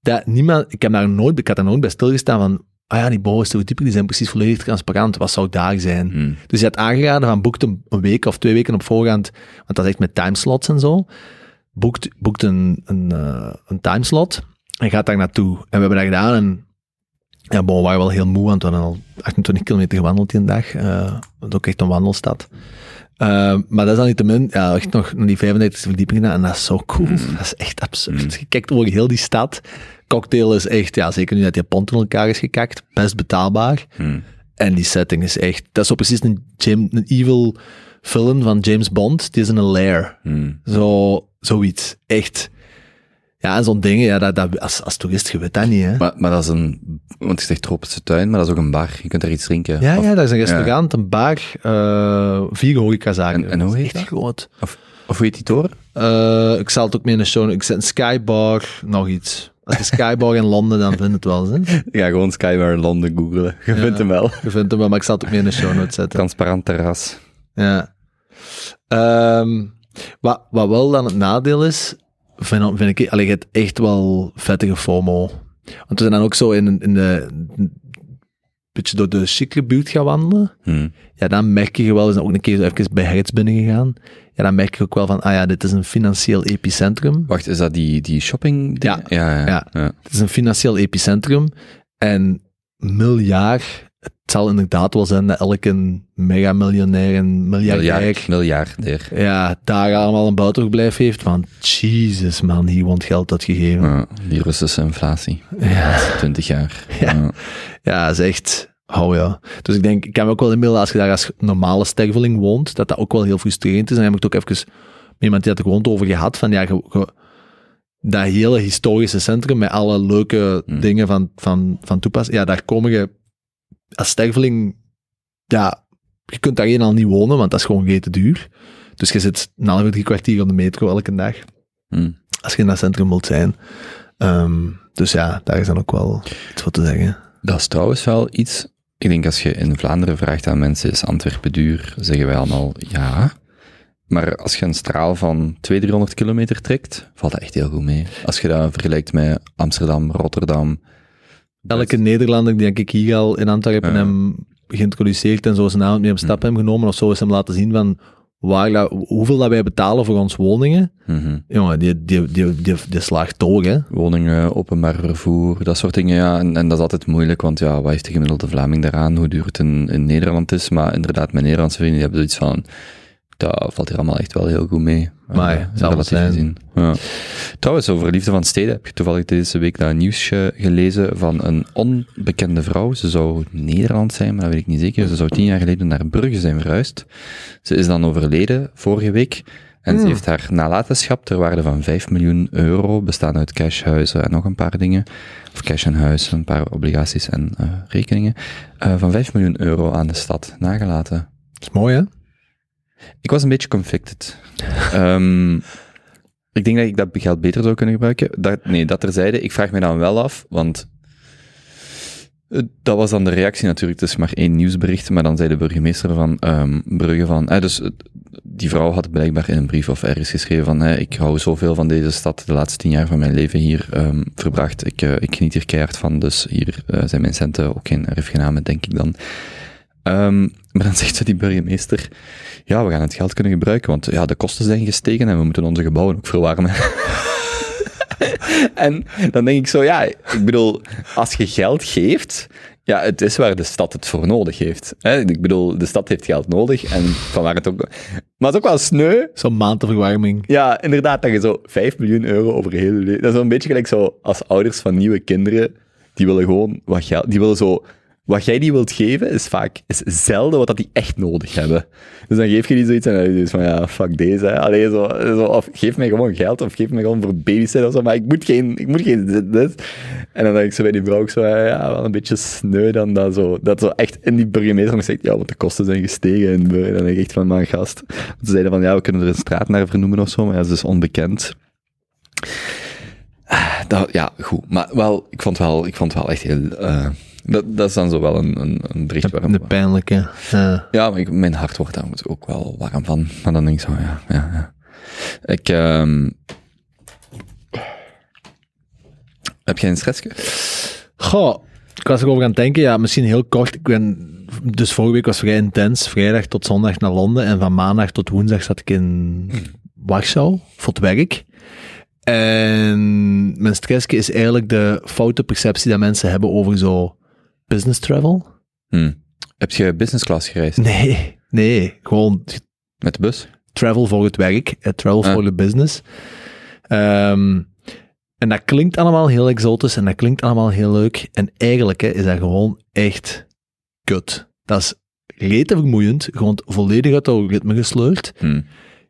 dat niemand, ik heb daar nooit, ik had daar nooit bij stilgestaan van, ah ja, die verdiepingen die zijn precies volledig transparant, wat zou daar zijn? Mm. Dus je had aangeraden van, boekt een, week of twee weken op voorhand, want dat is echt met timeslots en zo, boekt, boekt een, een, uh, een timeslot, en gaat daar naartoe. En we hebben dat gedaan en ja, bon, we waren wel heel moe, want we hadden al 28 kilometer gewandeld in een dag. Uh, is ook echt een wandelstad. Uh, maar dat is dan niet te min, ja, echt nog, nog die 35 verdieping gedaan en dat is zo cool. Mm. Dat is echt absurd. Mm. Je kijkt over heel die stad. Cocktail is echt, ja, zeker nu dat die pont in elkaar is gekakt, best betaalbaar. Mm. En die setting is echt, dat is zo precies een, een evil film van James Bond. Die is in een lair. Zo, zoiets. Echt ja, en zo'n dingen, ja, dat, dat, als, als toerist, je weet dat niet, hè. Maar, maar dat is een, want je zegt tropische tuin, maar dat is ook een bar. Je kunt daar iets drinken. Ja, ja, dat is een restaurant, een bar, uh, vier horecazaken. En, en hoe heet echt dat? groot. Of, of hoe heet die toren? Uh, ik zal het ook mee in de show, ik zet een skybar, nog iets. Als je skybar in Londen, dan vind je het wel, hè. [LAUGHS] Ja, gewoon skybar in Londen googlen. Je vindt hem wel. Je vindt hem wel, maar ik zal het ook mee in de show notes zetten. Transparant terras. Ja. Um, wat, wat wel dan het nadeel is, vind, vind ik allee, het echt wel vettige FOMO. Want we zijn dan ook zo in, in de beetje door de chicere buurt gaan wandelen. Hmm. Ja, dan merk je wel, we zijn ook een keer zo even bij Hertz binnen gegaan. Ja, dan merk je ook wel van, ah ja, dit is een financieel epicentrum. Wacht, is dat die, die shopping? Ja, ja, ja, ja. ja. Het is een financieel epicentrum. En miljard het zal inderdaad wel zijn dat elke megamiljonair en miljardair... Miljard, miljardair. Ja, daar allemaal een buitenverblijf heeft van, Jesus man, hier wordt geld uitgegeven. Ja, die Russische inflatie. Ja. 20 jaar. [LAUGHS] Ja, ja. ja dat is echt... Oh ja. Dus ik denk, ik kan me ook wel inbeelden als je daar als normale sterveling woont, dat dat ook wel heel frustrerend is. En dan heb ik het ook even met iemand die had er gewoon over gehad, van ja, dat hele historische centrum met alle leuke hmm. dingen van, van, van toepassing, ja, daar komen je als sterveling, ja, je kunt daar al niet wonen, want dat is gewoon geen te duur. Dus je zit een half drie kwartier op de metro elke dag. Hmm. Als je in dat centrum wilt zijn. Um, dus ja, daar is dan ook wel iets voor te zeggen. Dat is trouwens wel iets. Ik denk als je in Vlaanderen vraagt aan mensen, is Antwerpen duur? Zeggen wij allemaal ja. Maar als je een straal van 200, 300 kilometer trekt, valt dat echt heel goed mee. Als je dat vergelijkt met Amsterdam, Rotterdam, elke Nederlander die denk ik hier al in Antwerpen hem geïntroduceerd en zo zijn naam mee op stap hebben genomen of zo, is hem laten zien van waar, hoeveel dat wij betalen voor ons woningen. Mhm. Jongen, die, die, die, die, die slaagt door, hè. Woningen, openbaar vervoer, dat soort dingen, ja. En, en dat is altijd moeilijk, want ja, wat heeft de gemiddelde Vlaming daaraan? Hoe duur het in, Nederland is? Maar inderdaad, mijn Nederlandse vrienden hebben zoiets van, dat valt hier allemaal echt wel heel goed mee. Maar Eh, zal het zijn. Ja. Trouwens, over Liefde van Steden heb je toevallig deze week dat nieuwsje gelezen van een onbekende vrouw. Ze zou Nederland zijn, maar dat weet ik niet zeker. Ze zou tien jaar geleden naar Brugge zijn verhuisd. Ze is dan overleden vorige week. En ze Hmm. heeft haar nalatenschap ter waarde van 5 miljoen euro, bestaan uit cashhuizen en nog een paar dingen. Of cash en huis, een paar obligaties en eh, rekeningen. eh, van 5 miljoen euro aan de stad nagelaten. Dat is mooi, hè. Ik was een beetje conflicted. Ehm, ik denk dat ik dat geld beter zou kunnen gebruiken. Dat, nee, dat terzijde. Ik vraag me dan wel af, want eh, dat was dan de reactie natuurlijk. Het is maar één nieuwsbericht, maar dan zei de burgemeester van ehm Brugge van... eh, dus eh, die vrouw had blijkbaar in een brief of ergens geschreven van eh, ik hou zoveel van deze stad, de laatste tien jaar van mijn leven hier ehm, verbracht. Ik, eh, ik geniet hier keihard van, dus hier zijn mijn centen ook geen erfgenamen, denk ik dan. Ehm, maar dan zegt ze die burgemeester, ja, we gaan het geld kunnen gebruiken, want ja, de kosten zijn gestegen en we moeten onze gebouwen ook verwarmen. [LAUGHS] en dan denk ik zo, ja, ik bedoel, als je geld geeft, ja, het is waar de stad het voor nodig heeft. Hè? Ik bedoel, de stad heeft geld nodig en van waar het ook... Maar het is ook wel sneu, Zo'n maandverwarming. ja, inderdaad, dat je zo 5 miljoen euro over heel. Dat is zo'n beetje gelijk zo als ouders van nieuwe kinderen, die willen gewoon wat geld... Die willen zo... Wat jij die wilt geven, is vaak is zelden wat dat die echt nodig hebben. Dus dan geef je die zoiets en dan zoiets van, ja, fuck deze. Hè. Allee, zo, zo, of geef mij gewoon geld, of geef mij gewoon voor babysitter of zo, maar ik moet geen, ik moet geen dit. En dan denk ik zo bij die vrouw ook zo, ja, wel een beetje sneu dan dat zo, dat zo echt in die burgemeester zegt, ja, want de kosten zijn gestegen in. En dan denk ik echt van, man, gast. Ze zeiden van, ja, we kunnen er een straat naar vernoemen of zo, maar ja, ze is onbekend. Ah, ja, goed. Maar wel, ik vond wel, ik vond wel echt heel... eh, dat, dat is dan zo wel een, een, een bericht waar... De pijnlijke. Ja. Ja, maar ik, mijn hart wordt daar ook wel warm van. Maar dan denk ik zo, ja, ja, ja. Ik, ehm Heb jij een stressje? Goh, ik was erover aan het denken, ja, misschien heel kort. Ik ben, dus vorige week was vrij intens. Vrijdag tot zondag naar Londen en van maandag tot woensdag zat ik in Warschau voor het werk. En mijn stressje is eigenlijk de foute perceptie dat mensen hebben over zo business travel. Hm. Heb je business class gereisd? Nee, nee, gewoon Met de bus? travel voor het werk, eh, travel Ah. voor de business. Ehm, en dat klinkt allemaal heel exotisch en dat klinkt allemaal heel leuk. En eigenlijk hè, is dat gewoon echt kut. Dat is rete vermoeiend, gewoon volledig uit het ritme gesleurd. Hm.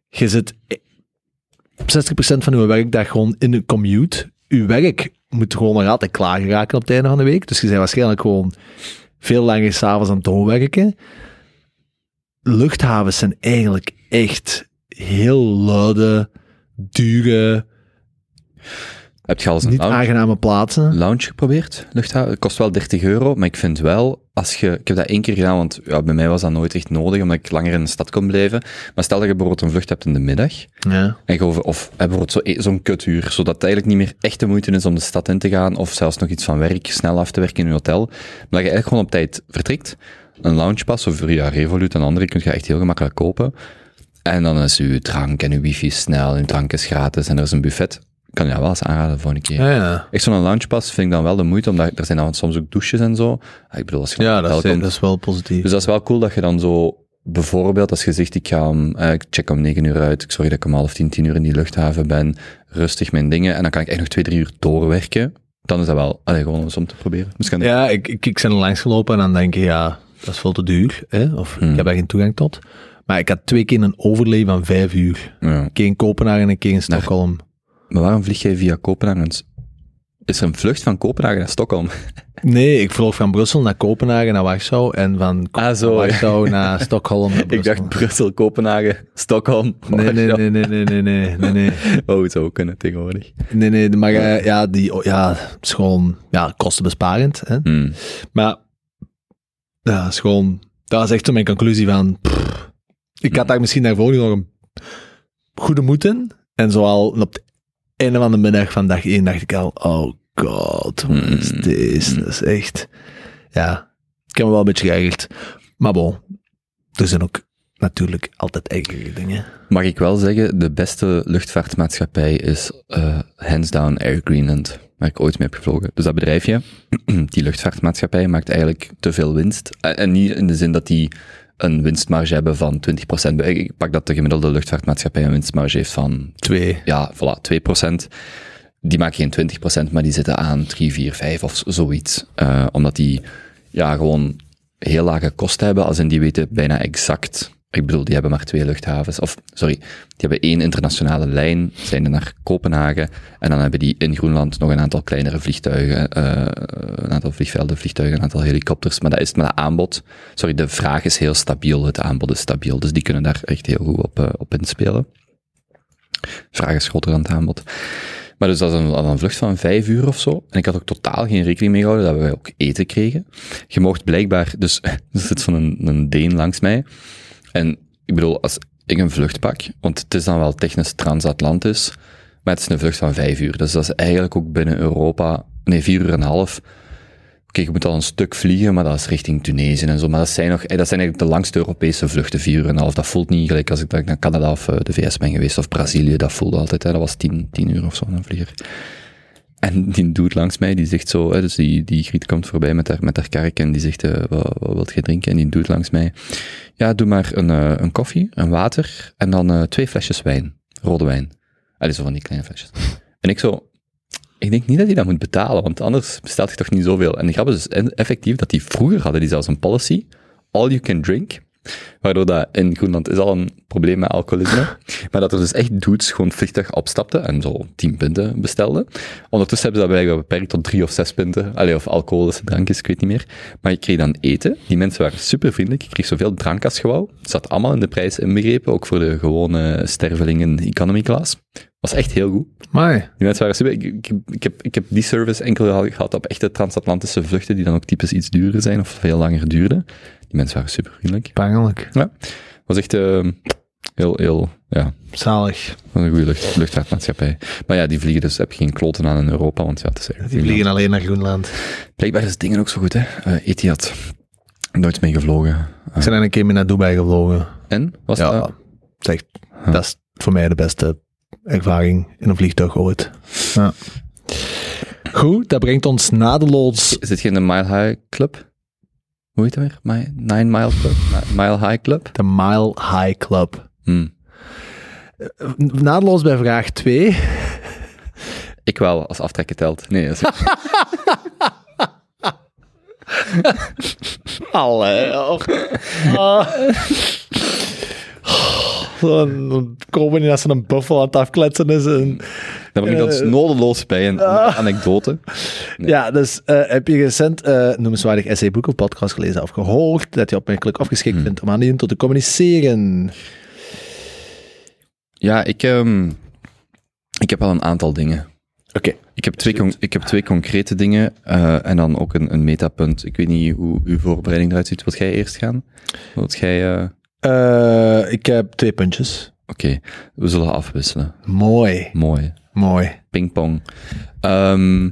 Je zit eh, 60% van je werkdag gewoon in een commute. Je werk moet gewoon nog altijd klaar geraken op het einde van de week. Dus je bent waarschijnlijk gewoon veel langer s'avonds aan het doorwerken. Luchthavens zijn eigenlijk echt heel luide, dure, Heb je al eens een niet lounge, aangename plaatsen. lounge geprobeerd? Luchthaven? Het kost wel 30 euro, maar ik vind wel, als je... Ik heb dat één keer gedaan, want ja, bij mij was dat nooit echt nodig, omdat ik langer in de stad kon blijven. Maar stel dat je bijvoorbeeld een vlucht hebt in de middag, Ja. En je over, of eh, bijvoorbeeld zo- zo'n kutuur, zodat het eigenlijk niet meer echt de moeite is om de stad in te gaan, of zelfs nog iets van werk snel af te werken in je hotel. Maar dat je eigenlijk gewoon op tijd vertrekt. Een loungepas, of via Revolut en andere, kun je echt heel gemakkelijk kopen. En dan is uw drank en uw wifi snel, uw drank is gratis, en er is een buffet. Kan je dat wel eens aanraden voor een keer. Ja, ja. Echt zo'n loungepas vind ik dan wel de moeite, omdat er zijn dan soms ook douches en zo. Ah, Ik bedoel, als je ja dat, is, komt, dat is wel positief. dus dat is wel cool dat je dan zo, bijvoorbeeld als je zegt, ik ga eh, ik check om negen uur uit, ik zorg dat ik om half tien, tien uur in die luchthaven ben, rustig mijn dingen, en dan kan ik echt nog twee, drie uur doorwerken. Dan is dat wel, allee, gewoon eens om te proberen. Misschien Ja, ik, ik, ik ben langs gelopen en dan denk je, ja, dat is veel te duur. Hè? Of Hmm. ik heb daar geen toegang tot. Maar ik had twee keer een overlay van vijf uur. ja. Een keer in Kopenhagen en een keer in Stockholm. Maar waarom vlieg jij via Kopenhagen? Is er een vlucht van Kopenhagen naar Stockholm? [LAUGHS] Nee, ik vloog van Brussel naar Kopenhagen naar Warschau en van Ah, zo, Warschau naar Stockholm naar [LAUGHS] Ik dacht Brussel, Kopenhagen, Stockholm. Nee, nee, nee, nee, nee, nee, nee, nee, [LAUGHS] nee. Oh, het zou ook kunnen tegenwoordig. Nee, nee, maar eh, ja, die, oh, ja, het is gewoon, ja, kostenbesparend. Hè? Hmm. Maar, ja, is gewoon, dat is echt zo mijn conclusie van, pff, ik had daar misschien daarvoor nog een goede moed in. En zoal op het einde van de middag van dag één dacht ik al, oh god, wat is deze? Dat is echt... Ja, ik heb me wel een beetje geërgerd. Maar bon, er zijn ook natuurlijk altijd eigen dingen. Mag ik wel zeggen, de beste luchtvaartmaatschappij is eh, hands down Air Greenland, waar ik ooit mee heb gevlogen. Dus dat bedrijfje, [CLEARS THROAT] die luchtvaartmaatschappij, maakt eigenlijk te veel winst. Eh, En niet in de zin dat die een winstmarge hebben van 20%. Ik pak dat de gemiddelde luchtvaartmaatschappij een winstmarge heeft van Twee. ja, voilà, 2%. Die maken geen 20%, maar die zitten aan 3, 4, 5 of zo- zoiets. Eh, omdat die ja, gewoon heel lage kosten hebben, als in die weten bijna exact. Ik bedoel, die hebben maar twee luchthavens. Of, sorry, die hebben één internationale lijn, zijn er naar Kopenhagen. En dan hebben die in Groenland nog een aantal kleinere vliegtuigen, eh, een aantal vliegvelden, vliegtuigen, een aantal helikopters. Maar dat is met het aanbod. Sorry, de vraag is heel stabiel, het aanbod is stabiel. Dus die kunnen daar echt heel goed op, eh, op inspelen. Vraag is groter dan het aanbod. Maar dus dat is een, een vlucht van vijf uur of zo. En ik had ook totaal geen rekening mee gehouden dat we ook eten kregen. Je mocht blijkbaar, dus [LAUGHS] er zit van een, een Deen langs mij. En ik bedoel, als ik een vlucht pak, want het is dan wel technisch transatlantisch, maar het is een vlucht van vijf uur. Dus dat is eigenlijk ook binnen Europa, nee, vier uur en een half. Oké, je moet al een stuk vliegen, maar dat is richting Tunesië en zo. Maar dat zijn, nog, eh, dat zijn eigenlijk de langste Europese vluchten, vier uur en een half. Dat voelt niet gelijk als ik naar Canada of eh, de VS ben geweest, of Brazilië. Dat voelde altijd, hè. dat was tien, tien uur of zo, een vlieger. En die doet langs mij, die zegt zo, hè, dus die, die griet komt voorbij met haar, met haar kark en die zegt, eh, wat, wat wilt je drinken? En die doet langs mij, ja, doe maar een, eh, een koffie, een water en dan eh, twee flesjes wijn, rode wijn. Allee, zo van die kleine flesjes. En ik zo, ik denk niet dat hij dat moet betalen, want anders bestelt je toch niet zoveel. En de grap dus effectief dat die vroeger hadden die zelfs een policy, all you can drink, waardoor dat in Groenland is al een probleem met alcoholisme, [LAUGHS] maar dat er dus echt dudes gewoon vliegtuig opstapten en zo 10 punten bestelden. Ondertussen hebben ze dat blijkbaar beperkt tot drie of zes punten, Allee, of alcoholische drankjes, ik weet niet meer. Maar je kreeg dan eten, die mensen waren super vriendelijk, je kreeg zoveel drank als je wou. Het zat allemaal in de prijs inbegrepen, ook voor de gewone stervelingen economy class. Was echt heel goed. Maar Die mensen waren super. Ik, ik, ik heb, ik heb die service enkel gehad- op echte transatlantische vluchten, die dan ook typisch iets duurder zijn of veel langer duurden. Die mensen waren super vriendelijk. pijnlijk. Ja. was echt eh, heel, heel, ja, Zalig. was een goede lucht, luchtvaartmaatschappij. Maar ja, die vliegen dus, heb je geen kloten aan in Europa, want ja, het is Die vliegen alleen naar Groenland. Blijkbaar is dingen ook zo goed, hè. Eh Etihad. Nooit mee gevlogen. Ik ben er een keer mee naar Dubai gevlogen. En? Was Ja, dat? zeg, dat is voor mij de beste ervaring in een vliegtuig ooit. Ja. Goed, dat brengt ons nadeloos... Is dit geen de Mile High Club? Hoe heet het weer? Nine Mile Club? Mi- Mile High Club? De Mile High Club. Hmm. Nadeloos bij vraag 2. Ik wel, als aftrekken telt. Nee, dat is [LAUGHS] [LAUGHS] Allee. Oh. Dan komen die als ze een buffel aan het afkletsen is. En, brengt ons Eh, nodeloos bij een [LAUGHS] anekdote. Ja, dus eh, heb je recent eh noemenswaardig essayboek of podcast gelezen of gehoord dat je opmerkelijk afgeschikt Hmm. vindt om aan te communiceren? Ja, ik, ehm, ik heb wel een aantal dingen. Oké. Ik heb twee, con- ik heb twee concrete dingen en dan ook een, een metapunt. Ik weet niet hoe uw voorbereiding eruit ziet. Wilt jij eerst gaan? Wilt jij... eh, ik heb twee puntjes. Oké, we zullen afwisselen. Mooi, Mooi. mooi. Pingpong. Ehm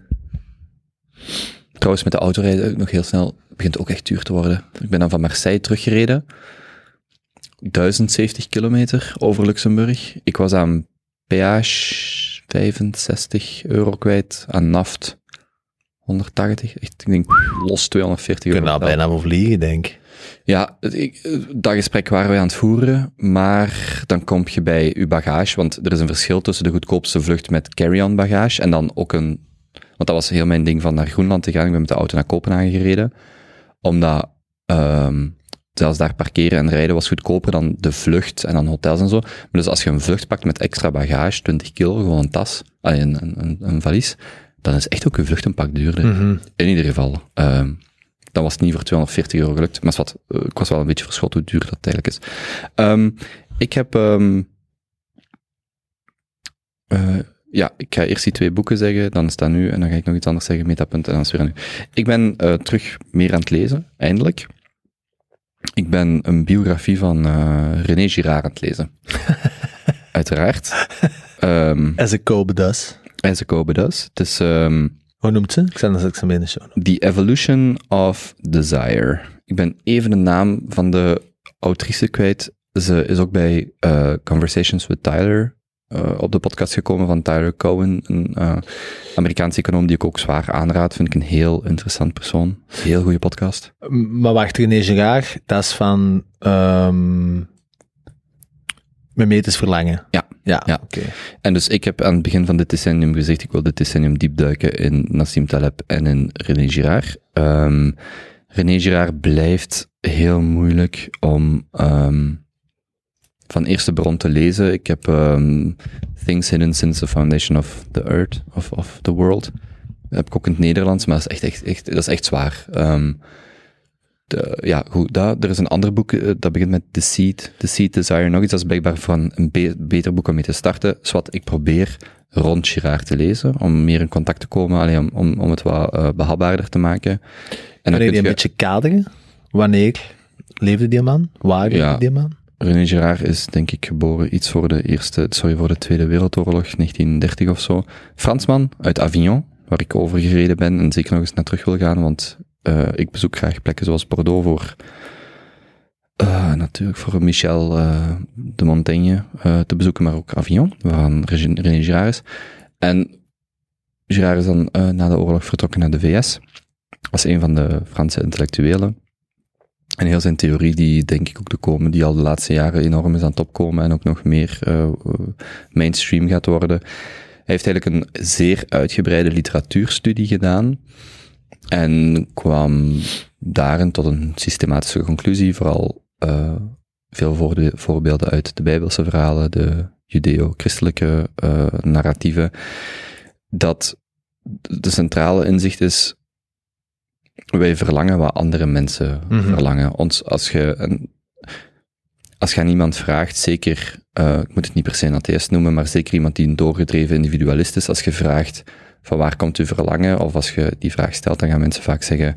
trouwens, met de autorijden nog heel snel. Het begint ook echt duur te worden. Ik ben dan van Marseille teruggereden. 1070 kilometer over Luxemburg. Ik was aan peage 65 euro kwijt. Aan naft 180. Echt, ik denk los 240 Ik euro. kan daar betaald. bijna vliegen, denk ik. Ja, ik, dat gesprek waren wij aan het voeren, maar dan kom je bij uw bagage, want er is een verschil tussen de goedkoopste vlucht met carry-on bagage en dan ook een, want dat was heel mijn ding van naar Groenland te gaan, ik ben met de auto naar Kopenhagen gereden, omdat ehm zelfs daar parkeren en rijden was goedkoper dan de vlucht en dan hotels en zo. Maar dus als je een vlucht pakt met extra bagage, 20 kilo, gewoon een tas, een, een, een, een valies, dan is echt ook je vlucht een pak duurder. In ieder geval. ehm, dan was het niet voor 240 euro gelukt. Maar wat, eh, ik was wel een beetje verschot hoe duur dat eigenlijk is. Ehm, ik heb... ehm, eh, ja, ik ga eerst die twee boeken zeggen, dan is dat nu, en dan ga ik nog iets anders zeggen, metapunt, en dan is het weer aan u. Ik ben eh, terug meer aan het lezen, eindelijk. Ik ben een biografie van René Girard aan het lezen. [LAUGHS] Uiteraard. Ehm As a Kobe does. ze kopen dus. Het is, ehm, Hoe noemt ze? Ik zet dat straks in de show. The Evolution of Desire. Ik ben even de naam van de autrice kwijt. Ze is ook bij uh, Conversations with Tyler uh, op de podcast gekomen van Tyler Cowen, een uh, Amerikaanse econoom die ik ook zwaar aanraad. Vind ik een heel interessant persoon. Heel goede podcast. Maar wacht, René Girard, dat is van um, Memetisch Verlangen. Ja. Ja, ja. oké. Okay. En dus ik heb aan het begin van dit decennium gezegd, ik wil dit decennium diepduiken in Nassim Taleb en in René Girard. Um, René Girard blijft heel moeilijk om um, van eerste bron te lezen. Ik heb um, Things Hidden Since the Foundation of the Earth, of, of the World. Dat heb ik ook in het Nederlands, maar dat is echt, echt, echt, dat is echt zwaar. Um, de, ja, goed, dat, er is een ander boek, uh, dat begint met The Seed, The Seed Desire, nog iets. Dat is blijkbaar van een be beter boek om mee te starten. Dus wat ik probeer rond Girard te lezen, om meer in contact te komen, alleen om, om, om het wat uh, behapbaarder te maken. En kan je die een beetje kaderen? Wanneer leefde die man? Waar leefde Ja. die man? René Girard is denk ik geboren iets voor de eerste, sorry, voor de Tweede Wereldoorlog, 1930 of zo. Fransman uit Avignon, waar ik over gereden ben en zeker nog eens naar terug wil gaan, want uh, ik bezoek graag plekken zoals Bordeaux voor, uh, natuurlijk voor Michel uh, de Montaigne te bezoeken, maar ook Avignon, waar René Girard is. En Girard is dan na de oorlog vertrokken naar de VS, als een van de Franse intellectuelen. En heel zijn theorie, die denk ik ook de komen, die al de laatste jaren enorm is aan het opkomen en ook nog meer mainstream gaat worden. Hij heeft eigenlijk een zeer uitgebreide literatuurstudie gedaan en kwam daarin tot een systematische conclusie, vooral uh, veel voorbeelden uit de Bijbelse verhalen, de judeo-christelijke uh, narratieven, dat de centrale inzicht is wij verlangen wat andere mensen mm -hmm. verlangen. Ons, als je een, als je aan iemand vraagt, zeker, uh, ik moet het niet per se een atheist noemen, maar zeker iemand die een doorgedreven individualist is, als je vraagt van waar komt uw verlangen, of als je die vraag stelt, dan gaan mensen vaak zeggen,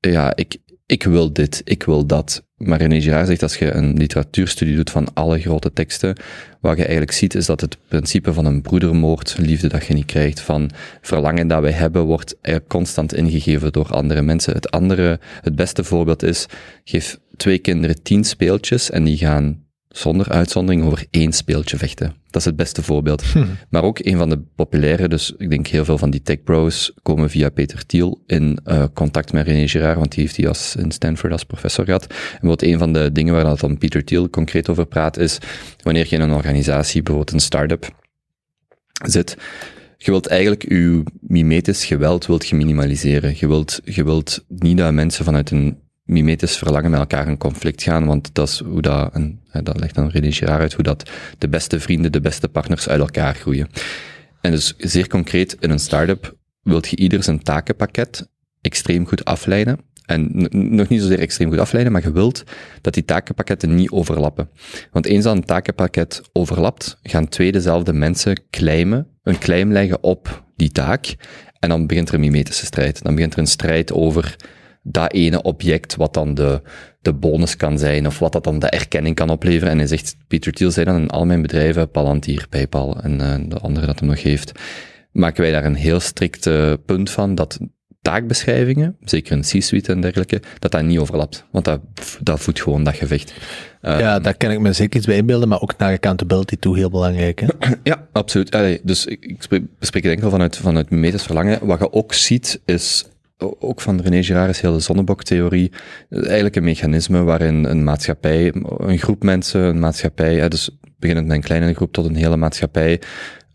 ja, ik, ik wil dit, ik wil dat. Maar René Girard zegt, als je een literatuurstudie doet van alle grote teksten, wat je eigenlijk ziet, is dat het principe van een broedermoord, liefde dat je niet krijgt, van verlangen dat wij hebben, wordt constant ingegeven door andere mensen. Het andere, het beste voorbeeld is, geef twee kinderen tien speeltjes en die gaan zonder uitzondering over één speeltje vechten. Dat is het beste voorbeeld. Hm. [LAUGHS] Maar ook een van de populaire, dus ik denk heel veel van die tech bros komen via Peter Thiel in uh, contact met René Girard, want die heeft hij als, in Stanford als professor gehad. En wat een van de dingen waar dat dan Peter Thiel concreet over praat, is wanneer je in een organisatie, bijvoorbeeld een start-up, zit, je wilt eigenlijk je mimetisch geweld wilt je minimaliseren. Je wilt, je wilt niet dat mensen vanuit een mimetisch verlangen met elkaar in conflict gaan, want dat is hoe dat, en dat legt dan René Girard uit, hoe dat de beste vrienden, de beste partners uit elkaar groeien. En dus zeer concreet, in een start-up wilt je ieder zijn takenpakket extreem goed afleiden. En nog niet zozeer extreem goed afleiden, maar je wilt dat die takenpakketten niet overlappen. Want eens dat een takenpakket overlapt, gaan twee dezelfde mensen claimen, een claim leggen op die taak, en dan begint er een mimetische strijd. Dan begint er een strijd over dat ene object wat dan de, de bonus kan zijn, of wat dat dan de erkenning kan opleveren. En hij zegt, Peter Thiel zei dan in al mijn bedrijven, Palantir, Paypal en uh, de andere dat hem nog heeft, maken wij daar een heel strikt uh, punt van dat taakbeschrijvingen, zeker in C-suite en dergelijke, dat dat niet overlapt. Want dat, dat voedt gewoon dat gevecht. Uh, ja, daar kan ik me zeker iets bij inbeelden, maar ook naar accountability toe heel belangrijk. Hè? [CLEARS THROAT] ja, absoluut. Allee, dus ik, ik spreek, bespreek het enkel vanuit, vanuit mimetisch verlangen. Wat je ook ziet, is ook van René Girard is heel de zonneboktheorie. Eigenlijk een mechanisme waarin een maatschappij, een groep mensen, een maatschappij, dus beginnend met een kleine groep tot een hele maatschappij,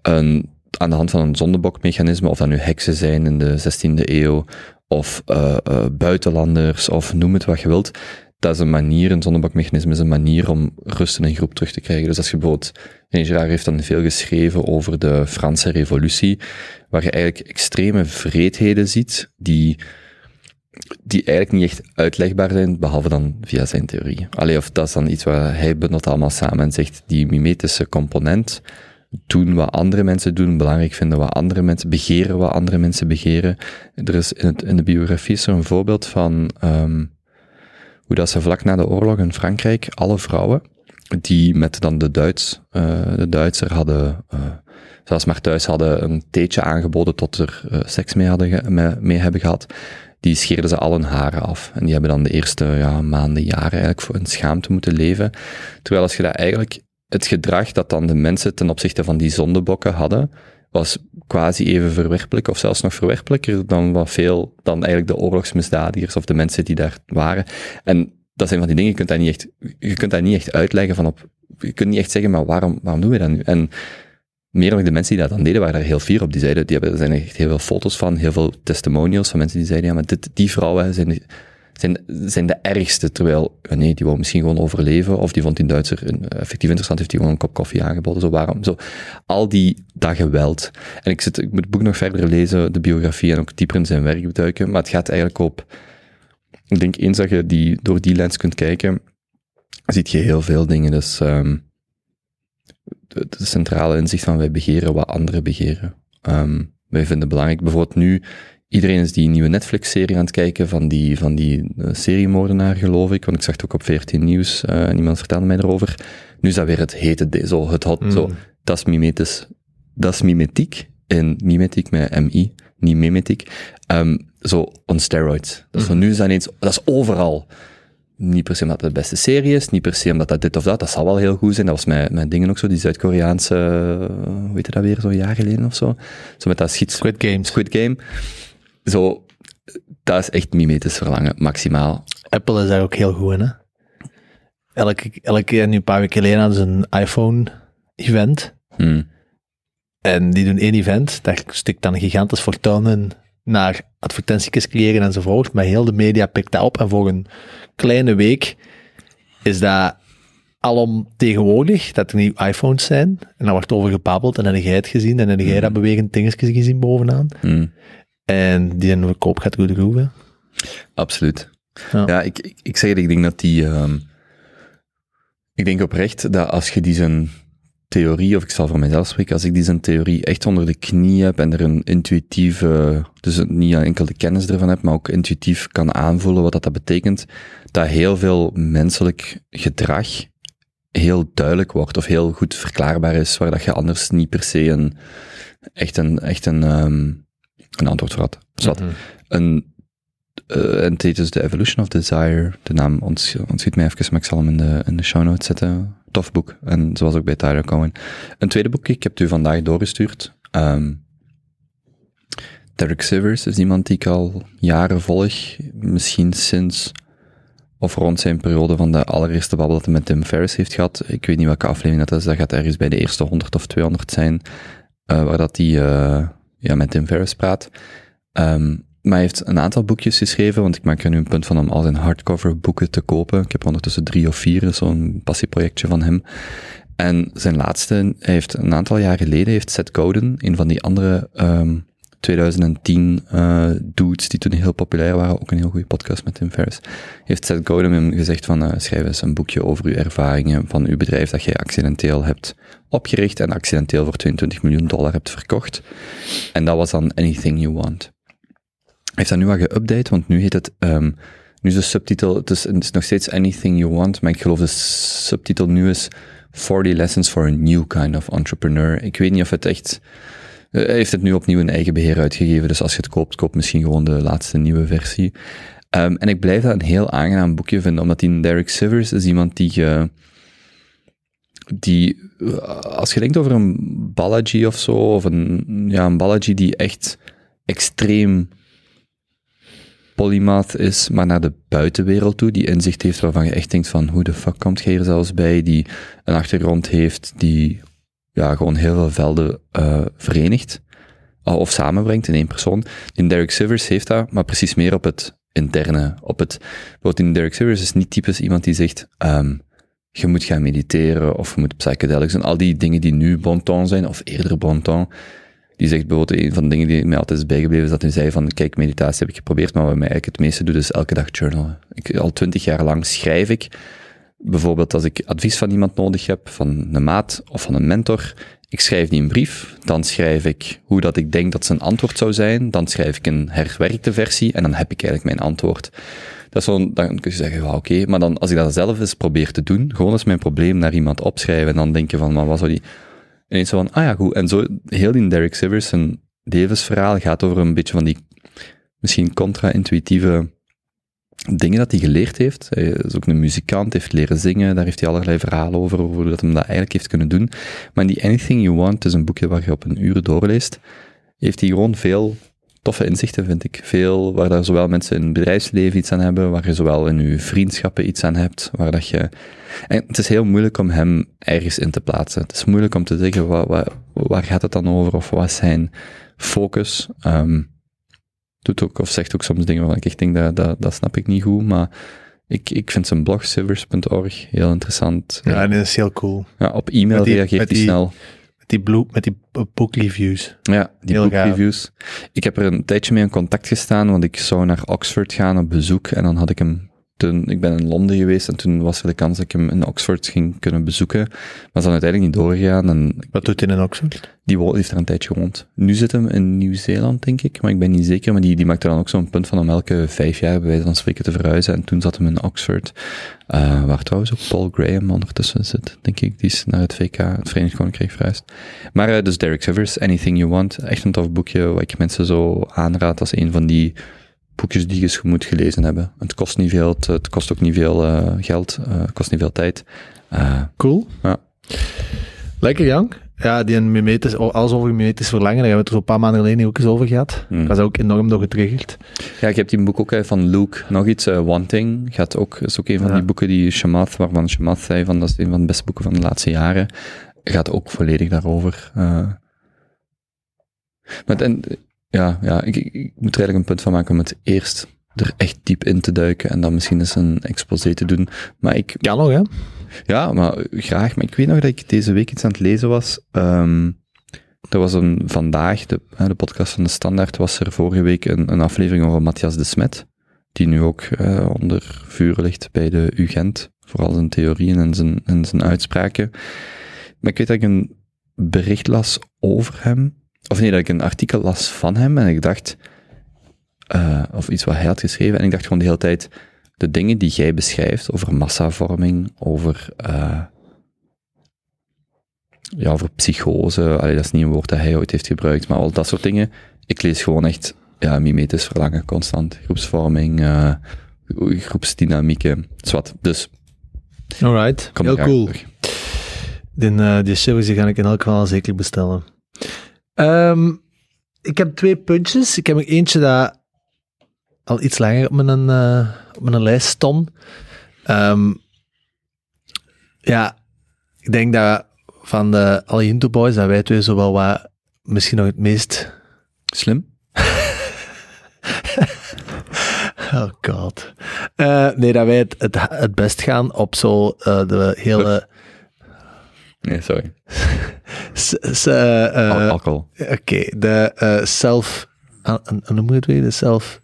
een, aan de hand van een zondebokmechanisme, of dat nu heksen zijn in de 16e eeuw, of uh, uh, buitenlanders, of noem het wat je wilt, dat is een manier, een zonnebokmechanisme is een manier om rust in een groep terug te krijgen. Dus als je bijvoorbeeld, René Girard heeft dan veel geschreven over de Franse revolutie, waar je eigenlijk extreme vreedheden ziet, die, die eigenlijk niet echt uitlegbaar zijn, behalve dan via zijn theorie. Allee, of dat is dan iets waar hij bundelt allemaal samen en zegt, die mimetische component, doen wat andere mensen doen, belangrijk vinden wat andere mensen, begeren wat andere mensen begeren. Er is in, het, in de biografie een voorbeeld van, um, hoe dat ze vlak na de oorlog in Frankrijk alle vrouwen die met dan de, Duits, uh, de Duitser hadden uh, zelfs maar thuis hadden een theetje aangeboden tot er uh, seks mee, hadden mee, mee hebben gehad, die scheerden ze al hun haren af. En die hebben dan de eerste ja, maanden, jaren eigenlijk voor een schaamte moeten leven. Terwijl als je dat eigenlijk, het gedrag dat dan de mensen ten opzichte van die zondebokken hadden, was quasi even verwerpelijk, of zelfs nog verwerpelijker dan wat veel, dan eigenlijk de oorlogsmisdadigers of de mensen die daar waren. En dat zijn van die dingen, je kunt dat niet echt, je kunt dat niet echt uitleggen van op, je kunt niet echt zeggen, maar waarom, waarom doen we dat nu? En meer dan de mensen die dat dan deden, waren daar heel fier op. Die zeiden, die hebben, er zijn echt heel veel foto's van, heel veel testimonials van mensen die zeiden, ja, maar dit, die vrouwen zijn, zijn, zijn de ergste, terwijl, ja, nee, die wou misschien gewoon overleven, of die vond die Duitser een, effectief interessant, heeft die gewoon een kop koffie aangeboden, zo waarom, zo, al die, dat geweld. En ik zit, ik moet het boek nog verder lezen, de biografie, en ook dieper in zijn werk beduiken, maar het gaat eigenlijk op, ik denk eens dat je die, door die lens kunt kijken, ziet je heel veel dingen, dus, de, de, centrale inzicht van wij begeren wat anderen begeren. Um, wij vinden belangrijk, bijvoorbeeld nu, iedereen is die nieuwe Netflix-serie aan het kijken van die, van die uh, seriemoordenaar, geloof ik, want ik zag het ook op 14 Nieuws, uh, en iemand vertelde mij erover. Nu is dat weer het hete, zo, het hot, mm. zo, dat is mimetisch, dat is mimetiek, en mimetiek met MI, niet mimetiek, um, zo on steroids. Dus mm. nu is dat ineens, dat is overal. Niet per se omdat het de beste serie is, niet per se omdat dat dit of dat, dat zal wel heel goed zijn. Dat was mijn, mijn dingen ook zo, die Zuid-Koreaanse, hoe heet dat weer, zo'n jaar geleden of zo. Zo met dat schiets... Squid Game. Squid Game. Zo, dat is echt mimetisch verlangen, maximaal. Apple is daar ook heel goed in, hè. Elke, elke keer, nu een paar weken geleden hadden ze een iPhone-event. Hmm. En die doen één event, daar stikt dan een gigantisch fortuin in naar advertentiekjes creëren enzovoort. Maar heel de media pikt dat op en voor een kleine week is dat alomtegenwoordig dat er nieuwe iPhones zijn. En daar wordt over gebabbeld en dan heb jij het gezien en dan heb jij dat bewegend dingetjes gezien bovenaan. Mm. En die in verkoop gaat goed groeven. Absoluut. Ja, ja ik, ik, ik zeg het, ik denk dat die... Um, ik denk oprecht dat als je die zijn theorie, of ik zal voor mezelf spreken, als ik die zijn theorie echt onder de knie heb en er een intuïtieve, dus niet enkel de kennis ervan heb, maar ook intuïtief kan aanvoelen wat dat, dat betekent, dat heel veel menselijk gedrag heel duidelijk wordt of heel goed verklaarbaar is, waar dat je anders niet per se een, echt een, echt een, um, een antwoord voor had. Zat. Mm -hmm. Een, uh, en het heet dus The Evolution of Desire. De naam ontschiet mij even, maar ik zal hem in de, in de show notes zetten. Tof boek. En zoals ook bij Tyler Cowen. Een tweede boek, ik heb het u vandaag doorgestuurd. Um, Derek Sivers is iemand die ik al jaren volg. Misschien sinds of rond zijn periode van de allereerste babbel dat hij met Tim Ferriss heeft gehad. Ik weet niet welke aflevering dat is. Dat gaat ergens bij de eerste 100 of 200 zijn. Uh, waar dat hij uh, ja, met Tim Ferriss praat. Um, maar hij heeft een aantal boekjes geschreven, want ik maak er nu een punt van om al zijn hardcover boeken te kopen. Ik heb ondertussen drie of vier, zo'n passieprojectje van hem. En zijn laatste, hij heeft een aantal jaar geleden, heeft Seth Godin, een van die andere um, 2010 uh, dudes die toen heel populair waren, ook een heel goede podcast met Tim Ferriss, heeft Seth Godin hem gezegd van uh, schrijf eens een boekje over uw ervaringen van uw bedrijf dat jij accidenteel hebt opgericht en accidenteel voor 22 miljoen dollar hebt verkocht. En dat was dan Anything You Want heeft dat nu al geüpdate, want nu heet het, um, nu is de subtitel, het is, het is nog steeds Anything You Want, maar ik geloof de subtitel nu is 40 Lessons for a New Kind of Entrepreneur. Ik weet niet of het echt, heeft het nu opnieuw in eigen beheer uitgegeven, dus als je het koopt, koop misschien gewoon de laatste nieuwe versie. Um, en ik blijf dat een heel aangenaam boekje vinden, omdat die Derek Sivers is iemand die, uh, die, als je denkt over een Balaji of zo, of een, ja, een Balaji die echt extreem polymath is, maar naar de buitenwereld toe, die inzicht heeft waarvan je echt denkt van, hoe de fuck komt je hier zelfs bij, die een achtergrond heeft, die ja, gewoon heel veel velden uh, verenigt, of samenbrengt in één persoon. In Derek Sivers heeft dat, maar precies meer op het interne, op het, bijvoorbeeld in Derek Sivers is niet typisch iemand die zegt, um, je moet gaan mediteren, of je moet psychedelics, en al die dingen die nu bon ton zijn, of eerder bon ton, die zegt bijvoorbeeld, een van de dingen die mij altijd is bijgebleven, is dat hij zei van, kijk, meditatie heb ik geprobeerd, maar wat mij eigenlijk het meeste doet, is elke dag journalen. Ik, al twintig jaar lang schrijf ik, bijvoorbeeld als ik advies van iemand nodig heb, van een maat of van een mentor, ik schrijf die een brief, dan schrijf ik hoe dat ik denk dat zijn antwoord zou zijn, dan schrijf ik een herwerkte versie en dan heb ik eigenlijk mijn antwoord. Dat is zo'n, dan kun je zeggen, oké, maar dan, als ik dat zelf eens probeer te doen, gewoon eens mijn probleem naar iemand opschrijven en dan denken van, maar wat zou die, ineens zo van, ah ja, goed. En zo, heel die Derek Sivers, zijn levensverhaal gaat over een beetje van die misschien contra-intuïtieve dingen dat hij geleerd heeft. Hij is ook een muzikant, heeft leren zingen, daar heeft hij allerlei verhalen over, over hoe dat hem dat eigenlijk heeft kunnen doen. Maar die Anything You Want, is een boekje waar je op een uur doorleest, heeft hij gewoon veel toffe inzichten, vind ik. Veel waar daar zowel mensen in het bedrijfsleven iets aan hebben, waar je zowel in je vriendschappen iets aan hebt, waar dat je... En het is heel moeilijk om hem ergens in te plaatsen. Het is moeilijk om te zeggen, waar, waar, gaat het dan over, of wat is zijn focus? Um, doet ook, of zegt ook soms dingen waarvan ik echt denk, dat, dat, dat snap ik niet goed, maar ik, ik vind zijn blog, sivers.org, heel interessant. Ja, en dat is heel cool. Ja, op e-mail die- reageert hij snel. Met die, blue, met die boekreviews. Ja, die Heel gaaf. boekreviews. Ik heb er een tijdje mee in contact gestaan, want ik zou naar Oxford gaan op bezoek en dan had ik hem toen, ik ben in Londen geweest en toen was er de kans dat ik hem in Oxford ging kunnen bezoeken, maar is dan uiteindelijk niet doorgegaan en Wat doet hij in Oxford? die heeft er een tijdje gewoond. Nu zit hem in Nieuw-Zeeland, denk ik, maar ik ben niet zeker, maar die, die maakt er dan ook zo'n punt van om elke vijf jaar bij wijze van spreken te verhuizen en toen zat hem in Oxford, eh, waar trouwens ook Paul Graham ondertussen zit, denk ik, die is naar het VK, het Verenigd Koninkrijk verhuisd. Maar eh, dus Derek Sivers, Anything You Want, echt een tof boekje, wat ik mensen zo aanraad als een van die boekjes die je moet gelezen hebben. Het kost niet veel, het, het kost ook niet veel eh, geld, eh, het kost niet veel tijd. Eh, Cool. Ja. Lekker, Jan. Ja, die een mimetis, oh, alles over mimetisch verlangen, daar hebben we het er zo een paar maanden geleden ook eens over gehad. Hmm. Ik was ook enorm door getriggerd. Ja, ik heb die boek ook van Luke. Nog iets, Wanting, gaat ook, is ook een van Ja. die boeken die Shamath, waarvan Shamath zei van dat is een van de beste boeken van de laatste jaren, gaat ook volledig daarover. Maar en, ja, ja ik, ik, moet er eigenlijk een punt van maken om het eerst er echt diep in te duiken en dan misschien eens een exposé te doen. Maar ik, Kan nog, hè? ja, maar graag. Maar ik weet nog dat ik deze week iets aan het lezen was. Ehm er was een, vandaag, de, de podcast van de Standaard, was er vorige week een, een aflevering over Matthias de Smet, die nu ook eh, onder vuur ligt bij de UGent, vooral zijn theorieën en zijn, en zijn uitspraken. Maar ik weet dat ik een bericht las over hem, of nee, dat ik een artikel las van hem en ik dacht, eh, of iets wat hij had geschreven, en ik dacht gewoon de hele tijd, de dingen die jij beschrijft over massavorming, over, eh, ja, over psychose, allee, dat is niet een woord dat hij ooit heeft gebruikt, maar al dat soort dingen, ik lees gewoon echt, ja, mimetisch verlangen, constant, groepsvorming, eh, groepsdynamieken, zwart. Dus, Alright. Heel cool. terug. Die, eh die series die ga ik in elk geval zeker bestellen. Ehm, ik heb twee puntjes. Ik heb er eentje dat al iets langer op mijn, eh, op mijn lijst stond. Ehm, ja, ik denk dat van de Hindu Boys, dat wij twee zo wel wat, misschien nog het meest... Slim? [LAUGHS] Oh god. Eh, nee, dat wij het, het, het best gaan op zo eh, de hele... Nee, sorry. [LAUGHS] s- s- eh, Al- eh, alcohol. Oké, de self... an- an- Hoe je het weer? De self...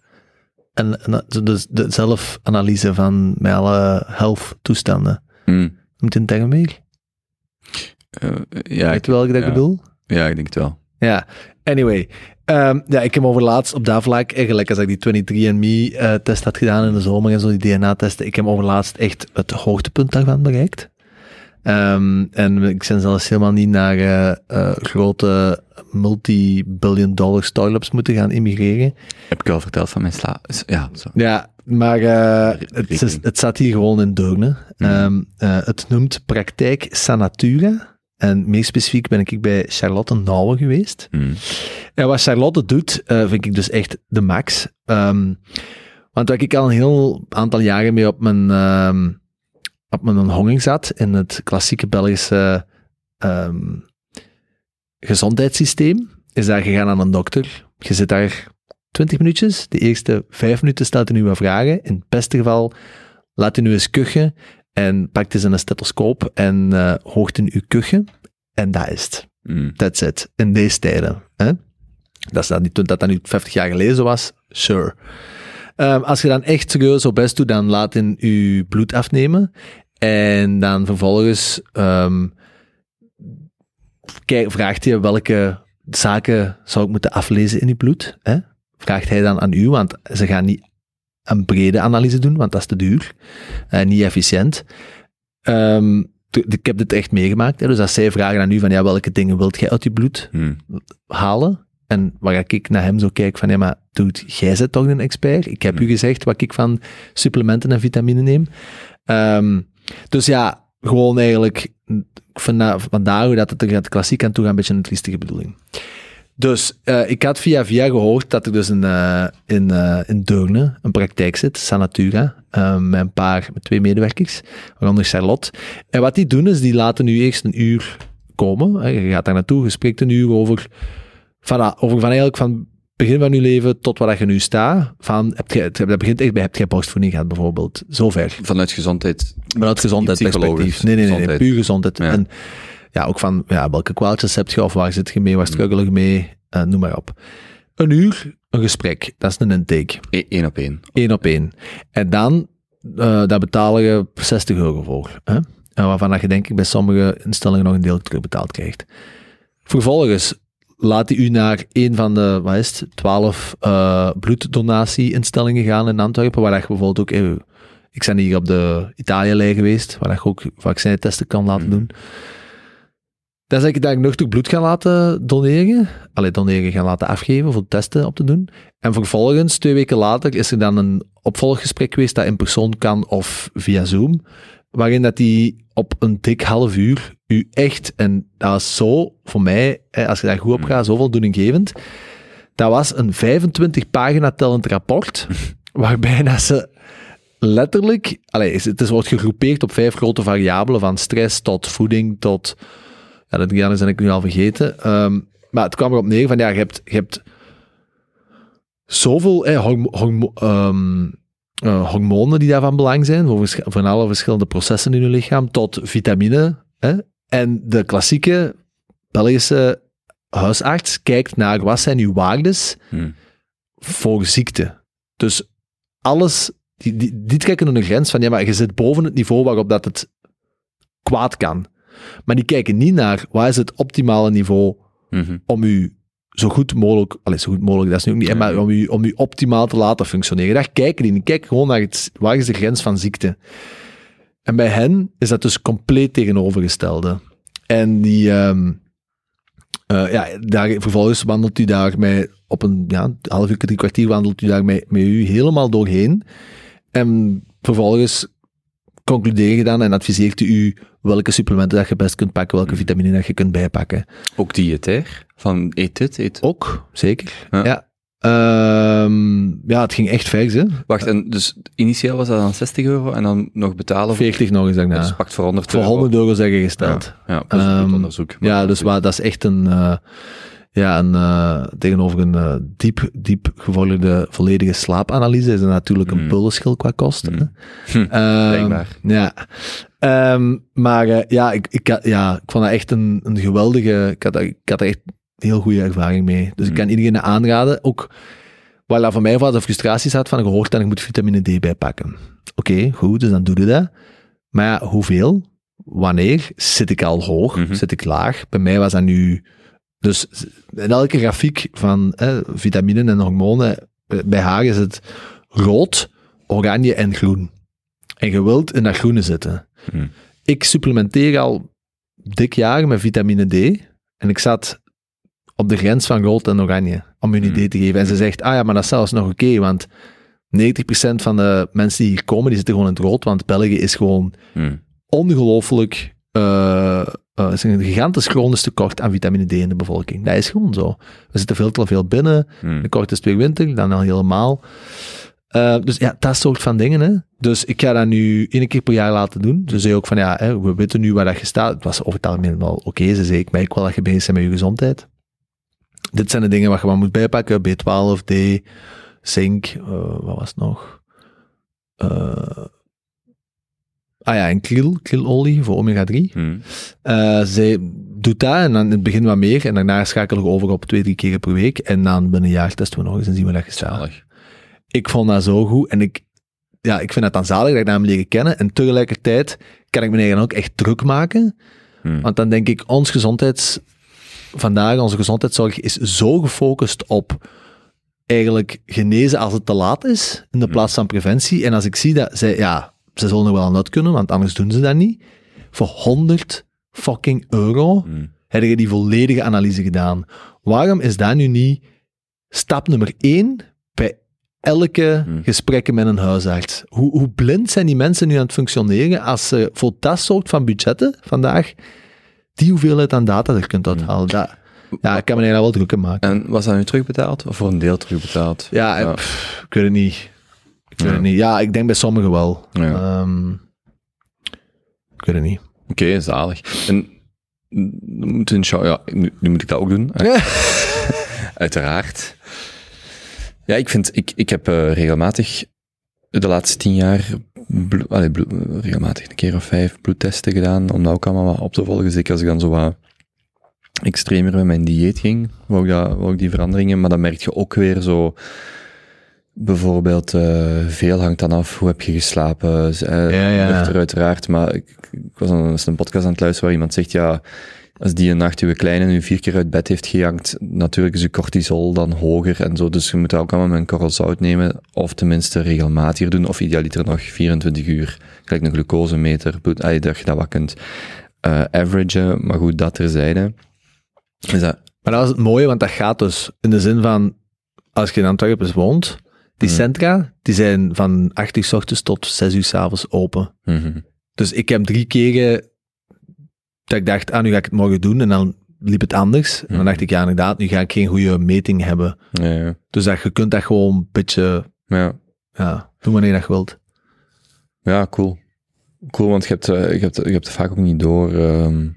En, en de, de, zelfanalyse van met alle health toestanden. Hmm. Moet een term meer? Eh, ja, Weet ik, je welke dat ik ja. bedoel? ja, ik denk het wel. Ja, anyway. Ehm, ja, ik heb over laatst op dat vlak, eigenlijk als ik die 23andMe-test had gedaan in de zomer en zo, die DNA-testen, ik heb over laatst echt het hoogtepunt daarvan bereikt. Ehm, en ik ben zelfs helemaal niet naar eh, eh, grote multi-billion dollar startups moeten gaan immigreren. Heb ik al verteld van mijn sla... Ja, zo. Ja, maar eh, het, is, het staat hier gewoon in Deurne. Ehm, eh, het noemt praktijk Sanatura. En meer specifiek ben ik bij Charlotte Nouwen geweest. Hmm. En wat Charlotte doet, vind ik dus echt de max. Ehm, want waar ik al een heel aantal jaren mee op mijn, ehm, op mijn honging zat, in het klassieke Belgische ehm, gezondheidssysteem, is dat je gaat aan een dokter. Je zit daar 20 minuutjes. De eerste vijf minuten stelt hij nu wat vragen. In het beste geval laat hij nu eens kuchen en pakt hij zijn stethoscoop en eh hoogt in uw kuchen. En dat is het. Hmm. That's it. In deze tijden. Hè? Dat, is dat, niet, toen dat dat nu 50 jaar geleden zo was, sure. Ehm, als je dan echt serieus zo best doet, dan laat in je bloed afnemen. En dan vervolgens ehm, kijk, vraagt hij welke zaken zou ik moeten aflezen in je bloed. Hè? Vraagt hij dan aan u, want ze gaan niet een brede analyse doen, want dat is te duur. en niet efficiënt. Ehm, ik heb dit echt meegemaakt. Hè, dus als zij vragen aan u van, ja, welke dingen wilt jij uit je bloed Hmm. halen? En waar ik naar hem zo kijk van, ja, maar dude, jij bent toch een expert? Ik heb u gezegd wat ik van supplementen en vitamine neem. Ehm, dus ja, gewoon eigenlijk, vanda- vandaar hoe dat het er gaat klassiek aan toe gaat, een beetje een triestige bedoeling. Dus eh, ik had via via gehoord dat er dus een, eh, in, eh, in Deurne een praktijk zit, Sanatura, met een paar, met twee medewerkers, waaronder Charlotte. En wat die doen is, die laten nu eerst een uur komen. Hè. Je gaat daar naartoe, je spreekt een uur over, van, over van eigenlijk van begin van je leven tot waar dat je nu staat. Van, heb je, dat begint echt bij, heb jij borstvoeding gehad bijvoorbeeld? Zover. Vanuit gezondheid. Vanuit gezondheidsperspectief. Nee, nee, nee, nee, puur gezondheid. Ja. En ja, ook van ja, welke kwaaltjes heb je of waar zit je mee, waar struggle je mee, eh, noem maar op. Een uur, een gesprek, dat is een intake. Eén op één. Eén op één. En dan, eh daar betaal je 60 euro voor. Hè? En waarvan dat je denk ik bij sommige instellingen nog een deel terugbetaald krijgt. Vervolgens laat hij u naar een van de, wat is het, 12 eh bloeddonatie-instellingen gaan in Antwerpen, waar je bijvoorbeeld ook, ik ben hier op de Italië-lijn geweest, waar je ook vaccintesten kan laten doen. Dan zeg ik dat ik nuchter bloed ga laten doneren. Allee, doneren gaan laten afgeven voor testen op te doen. En vervolgens, twee weken later, is er dan een opvolggesprek geweest dat in persoon kan of via Zoom. Waarin dat die op een dik half uur u echt, en dat was zo voor mij, als je daar goed op gaat, zo voldoeninggevend. Dat was een 25 pagina tellend rapport, [LAUGHS] waarbij dat ze letterlijk, allee, is- het is, wordt gegroepeerd op vijf grote variabelen, van stress tot voeding tot, ja, dat drie zijn ik nu al vergeten. Ehm, maar het kwam erop neer van, ja, je hebt, je hebt zoveel eh, eh, hormonen die daarvan belang zijn, voor, voor alle verschillende processen in je lichaam, tot vitamine. Hè? En de klassieke Belgische huisarts kijkt naar wat zijn uw waardes Hmm. voor ziekte. Dus alles, die, die, die trekken een grens van, ja, maar je zit boven het niveau waarop dat het kwaad kan. Maar die kijken niet naar, wat is het optimale niveau Mhm. om u zo goed mogelijk, allee, zo goed mogelijk, dat is nu ook niet, maar om u, om u optimaal te laten functioneren. Daar kijken die niet. Kijken gewoon naar het, waar is de grens van ziekte. En bij hen is dat dus compleet tegenovergestelde. En die, ehm, eh, ja, daar, vervolgens wandelt u daar met, op een ja, half uur, drie kwartier wandelt u daar met, met u helemaal doorheen. En vervolgens concludeer je dan en adviseert u welke supplementen dat je best kunt pakken, welke vitamine dat je kunt bijpakken. Ook diëtair? Van eet dit, eet... Ook, zeker. Ja. Ja. Ehm, ja, het ging echt vers, hè. Wacht, en dus initieel was dat dan 60 euro en dan nog betalen? 40 nog eens daarna. Dus pakt voor 100 Voor euro. 100 euro zeggen gesteld. Ja, ja plus Ehm, bloedonderzoek. Ja, dus waar, dat is echt een, eh, ja, een, eh, tegenover een eh, diep, diep gevorderde volledige slaapanalyse is er natuurlijk een Mm. pullenschil qua kosten. Hm, blijkbaar. Ja. Ehm, maar eh, ja, ik, ik, ja, ik vond dat echt een, een geweldige... Ik had, ik had er echt heel goede ervaring mee. Dus ik Mm. kan iedereen aanraden. Ook waar dat voor mij was de frustratie zat van gehoord dat ik moet vitamine D bijpakken. Oké, goed, dus dan doe je dat. Maar ja, hoeveel? Wanneer? Zit ik al hoog? Mhm. Zit ik laag? Bij mij was dat nu... Dus in elke grafiek van eh, vitaminen en hormonen, eh, bij haar is het rood, oranje en groen. En je wilt in dat groene zitten. Hmm. Ik supplementeer al dik jaar met vitamine D. En ik zat op de grens van rood en oranje, om je een Hmm. idee te geven. En ze zegt, ah ja, maar dat is zelfs nog oké, want 90% van de mensen die hier komen, die zitten gewoon in het rood, want België is gewoon ongelooflijk... eh eh, is een gigantisch chronisch tekort aan vitamine D in de bevolking. Dat is gewoon zo. We zitten veel te veel binnen. Hm. Binnenkort is het weer winter, dan al helemaal. Eh, dus ja, dat soort van dingen. Hè. Dus ik ga dat nu één keer per jaar laten doen. Ze zei ook van ja, hè, we weten nu waar dat je staat. Het was over het algemeen wel oké. Ze zei, ik merk wel dat je bezig bent met je gezondheid. Dit zijn de dingen wat je maar moet bijpakken. B12, D, zink, eh, wat was het nog? Eh, ah ja, en kriel, krilolie voor omega-3. Hm. Eh, zij doet dat en dan in het begin wat meer. En daarna schakelen we over op twee, drie keer per week. En dan binnen een jaar testen we nog eens en zien we dat. Zalig. Ik vond dat zo goed. En ik, ja, ik vind het dan zalig dat ik dat hem leren kennen. En tegelijkertijd kan ik me eigen ook echt druk maken. Hm. Want dan denk ik, ons gezondheids... Vandaag, onze gezondheidszorg is zo gefocust op eigenlijk genezen als het te laat is, in de plaats van preventie. En als ik zie dat zij, ja, ze zullen er wel aan uit kunnen, want anders doen ze dat niet. voor 100 fucking euro Mm. heb je die volledige analyse gedaan. Waarom is dat nu niet stap nummer één bij elke Hmm. gesprekken met een huisarts? Hoe, hoe blind zijn die mensen nu aan het functioneren als ze voor dat soort van budgetten vandaag die hoeveelheid aan data er kunt uithalen? Dat, ja, ik kan me daar wel druk in maken. En was dat nu terugbetaald? Of voor een deel terugbetaald? Ja, Ja. pff, ik weet het niet. Ik weet Ja. het niet. Ja, ik denk bij sommigen wel. Ehm, ik weet het niet. Oké, zalig. En moeten een show, ja, nu, nu moet ik dat ook doen. [LAUGHS] Uiteraard. Ja, ik vind, ik, ik heb eh, regelmatig de laatste tien jaar allee, regelmatig een keer of vijf bloedtesten gedaan, om dat ook allemaal wat op te volgen. Zeker als ik dan zo wat extremer met mijn dieet ging, wou ik, dat, wou ik die veranderingen, maar dan merk je ook weer zo, bijvoorbeeld, eh, veel hangt dan af, hoe heb je geslapen, eh, Ja, ja. nuchter uiteraard, maar ik, ik was een podcast aan het luisteren waar iemand zegt, ja, als die een nacht uw kleine nu vier keer uit bed heeft gejankt, natuurlijk is uw cortisol dan hoger en zo. Dus je moet dat ook allemaal met een korrel zout nemen. Of tenminste regelmatiger doen. Of idealiter nog 24 uur. Gelijk een glucosemeter. bloed- allee, Dat je dat wat kunt eh averagen. Maar goed, dat terzijde. Is dat, Maar dat is het mooie, want dat gaat dus in de zin van, als je in Antwerpen woont, die Mhm. centra, die zijn van 8 uur s ochtends tot 6 uur s avonds open. mhm. Dus ik heb drie keren dat ik dacht, ah, nu ga ik het morgen doen, en dan liep het anders. En dan Mhm. dacht ik, ja, inderdaad, nu ga ik geen goede meting hebben. ja, ja. Dus dat, je kunt dat gewoon een beetje, ja. ja, doen wanneer dat je wilt. Ja, cool. Cool, want je hebt, eh, je hebt, je hebt het vaak ook niet door. ehm.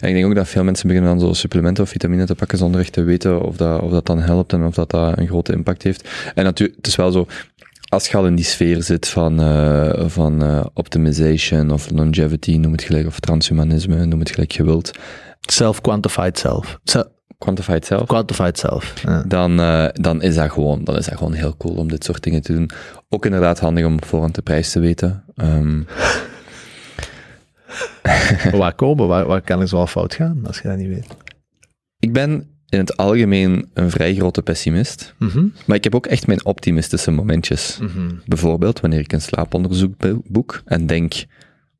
En ik denk ook dat veel mensen beginnen dan zo supplementen of vitamine te pakken zonder echt te weten of dat, of dat dan helpt en of dat, dat een grote impact heeft. En natuurlijk, het is wel zo, als je al in die sfeer zit van, eh, van eh, optimization of longevity, noem het gelijk, of transhumanisme, noem het gelijk je wilt, Self-quantified self. Se- quantified self, quantified self. Ja. dan, eh, dan, is dat gewoon, dan is dat gewoon heel cool om dit soort dingen te doen. Ook inderdaad handig om voorhand de prijs te weten. Maar waar komen, waar, waar kan er zo fout gaan, als je dat niet weet? ik ben in het algemeen een vrij grote pessimist. Mhm. Maar ik heb ook echt mijn optimistische momentjes. Mhm. Bijvoorbeeld wanneer ik een slaaponderzoek boek en denk,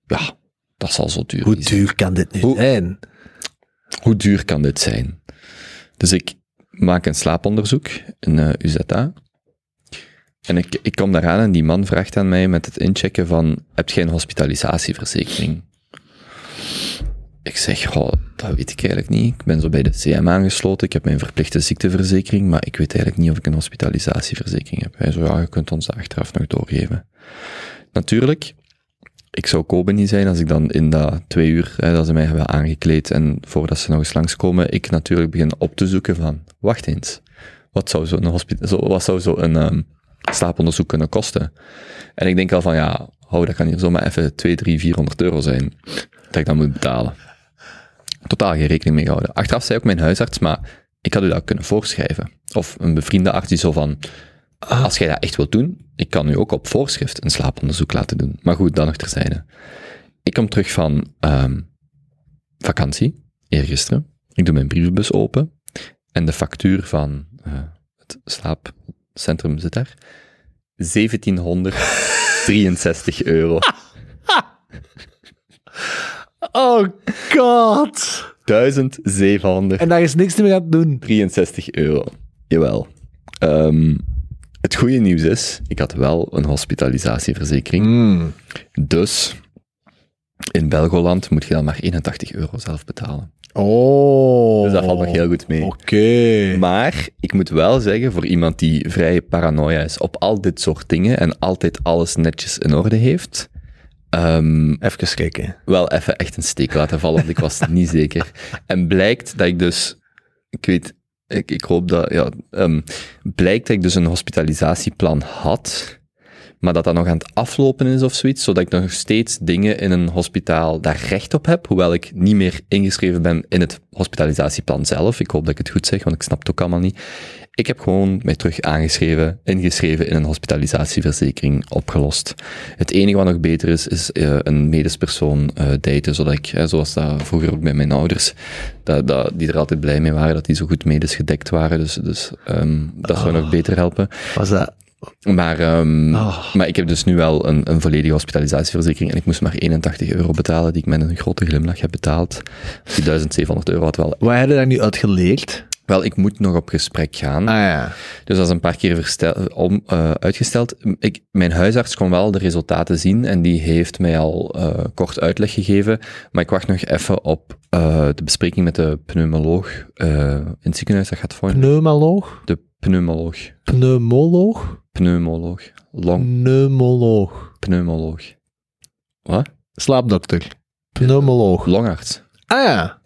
ja, dat zal zo duur Hoe zijn. duur kan dit nu Hoe- zijn? Hoe duur kan dit zijn? Dus ik maak een slaaponderzoek, een eh, UZA. En ik, ik kom daaraan en die man vraagt aan mij met het inchecken van, heb jij een hospitalisatieverzekering? Ik zeg, dat weet ik eigenlijk niet. Ik ben zo bij de CM aangesloten, ik heb mijn verplichte ziekteverzekering, maar ik weet eigenlijk niet of ik een hospitalisatieverzekering heb. Hij zo, ja, je kunt ons achteraf nog doorgeven. Natuurlijk, ik zou Kobe niet zijn als ik dan in dat twee uur, hè, dat ze mij hebben aangekleed en voordat ze nog eens langskomen, ik natuurlijk begin op te zoeken van, wacht eens, wat zou zo'n zo, wat zou zo'n ehm, slaaponderzoek kunnen kosten? En ik denk al van, ja, hou, dat kan hier zomaar even 2, 3, 400 euro zijn, dat ik dat moet betalen. Totaal geen rekening mee gehouden. Achteraf zei ook mijn huisarts, maar ik had u dat kunnen voorschrijven. Of een bevriende arts die zo van, als jij dat echt wilt doen, ik kan u ook op voorschrift een slaaponderzoek laten doen. Maar goed, dan nog terzijde. Ik kom terug van ehm, vakantie, eergisteren. Ik doe mijn brievenbus open. En de factuur van eh, het slaapcentrum zit daar. [LAUGHS] 1763 euro. [LAUGHS] Oh god. 1763 En daar is niks meer aan doen. euro. Jawel. Ehm, het goede nieuws is, ik had wel een hospitalisatieverzekering. Mm. Dus in Belgoland moet je dan maar 81 euro zelf betalen. Oh. Dus dat valt nog heel goed mee. Oké. Maar ik moet wel zeggen, voor iemand die vrij paranoia is op al dit soort dingen en altijd alles netjes in orde heeft, ehm, Even kijken. wel even echt een steek laten vallen, want ik was niet zeker. En blijkt dat ik dus, ik weet, ik, ik hoop dat, ja, ehm, blijkt dat ik dus een hospitalisatieplan had, maar dat dat nog aan het aflopen is of zoiets, zodat ik nog steeds dingen in een hospitaal daar recht op heb, hoewel ik niet meer ingeschreven ben in het hospitalisatieplan zelf. Ik hoop dat ik het goed zeg, want ik snap het ook allemaal niet. Ik heb gewoon mij terug aangeschreven, ingeschreven in een hospitalisatieverzekering opgelost. Het enige wat nog beter is, is eh, een medisch persoon eh daten, zodat ik, eh, zoals dat vroeger ook bij mijn ouders, dat, dat, die er altijd blij mee waren, dat die zo goed medisch gedekt waren. Dus, dus ehm, dat zou nog beter helpen. Was dat, Maar, ehm, Ah. maar ik heb dus nu wel een, een volledige hospitalisatieverzekering en ik moest maar 81 euro betalen, die ik met een grote glimlach heb betaald. Die 1700 euro had wel... Wat heb je daar nu uit geleerd? Wel, ik moet nog op gesprek gaan. Ah ja. Dus dat is een paar keer verstel, om, eh, uitgesteld. Ik, mijn huisarts kon wel de resultaten zien en die heeft mij al eh, kort uitleg gegeven. Maar ik wacht nog even op eh, de bespreking met de pneumoloog eh, in het ziekenhuis. Dat gaat voor Pneumoloog? de pneumoloog. Pneumoloog? Pneumoloog. Long Pneumoloog. pneumoloog. Wat? Slaapdokter. Pneumoloog. Longarts. Ah ja.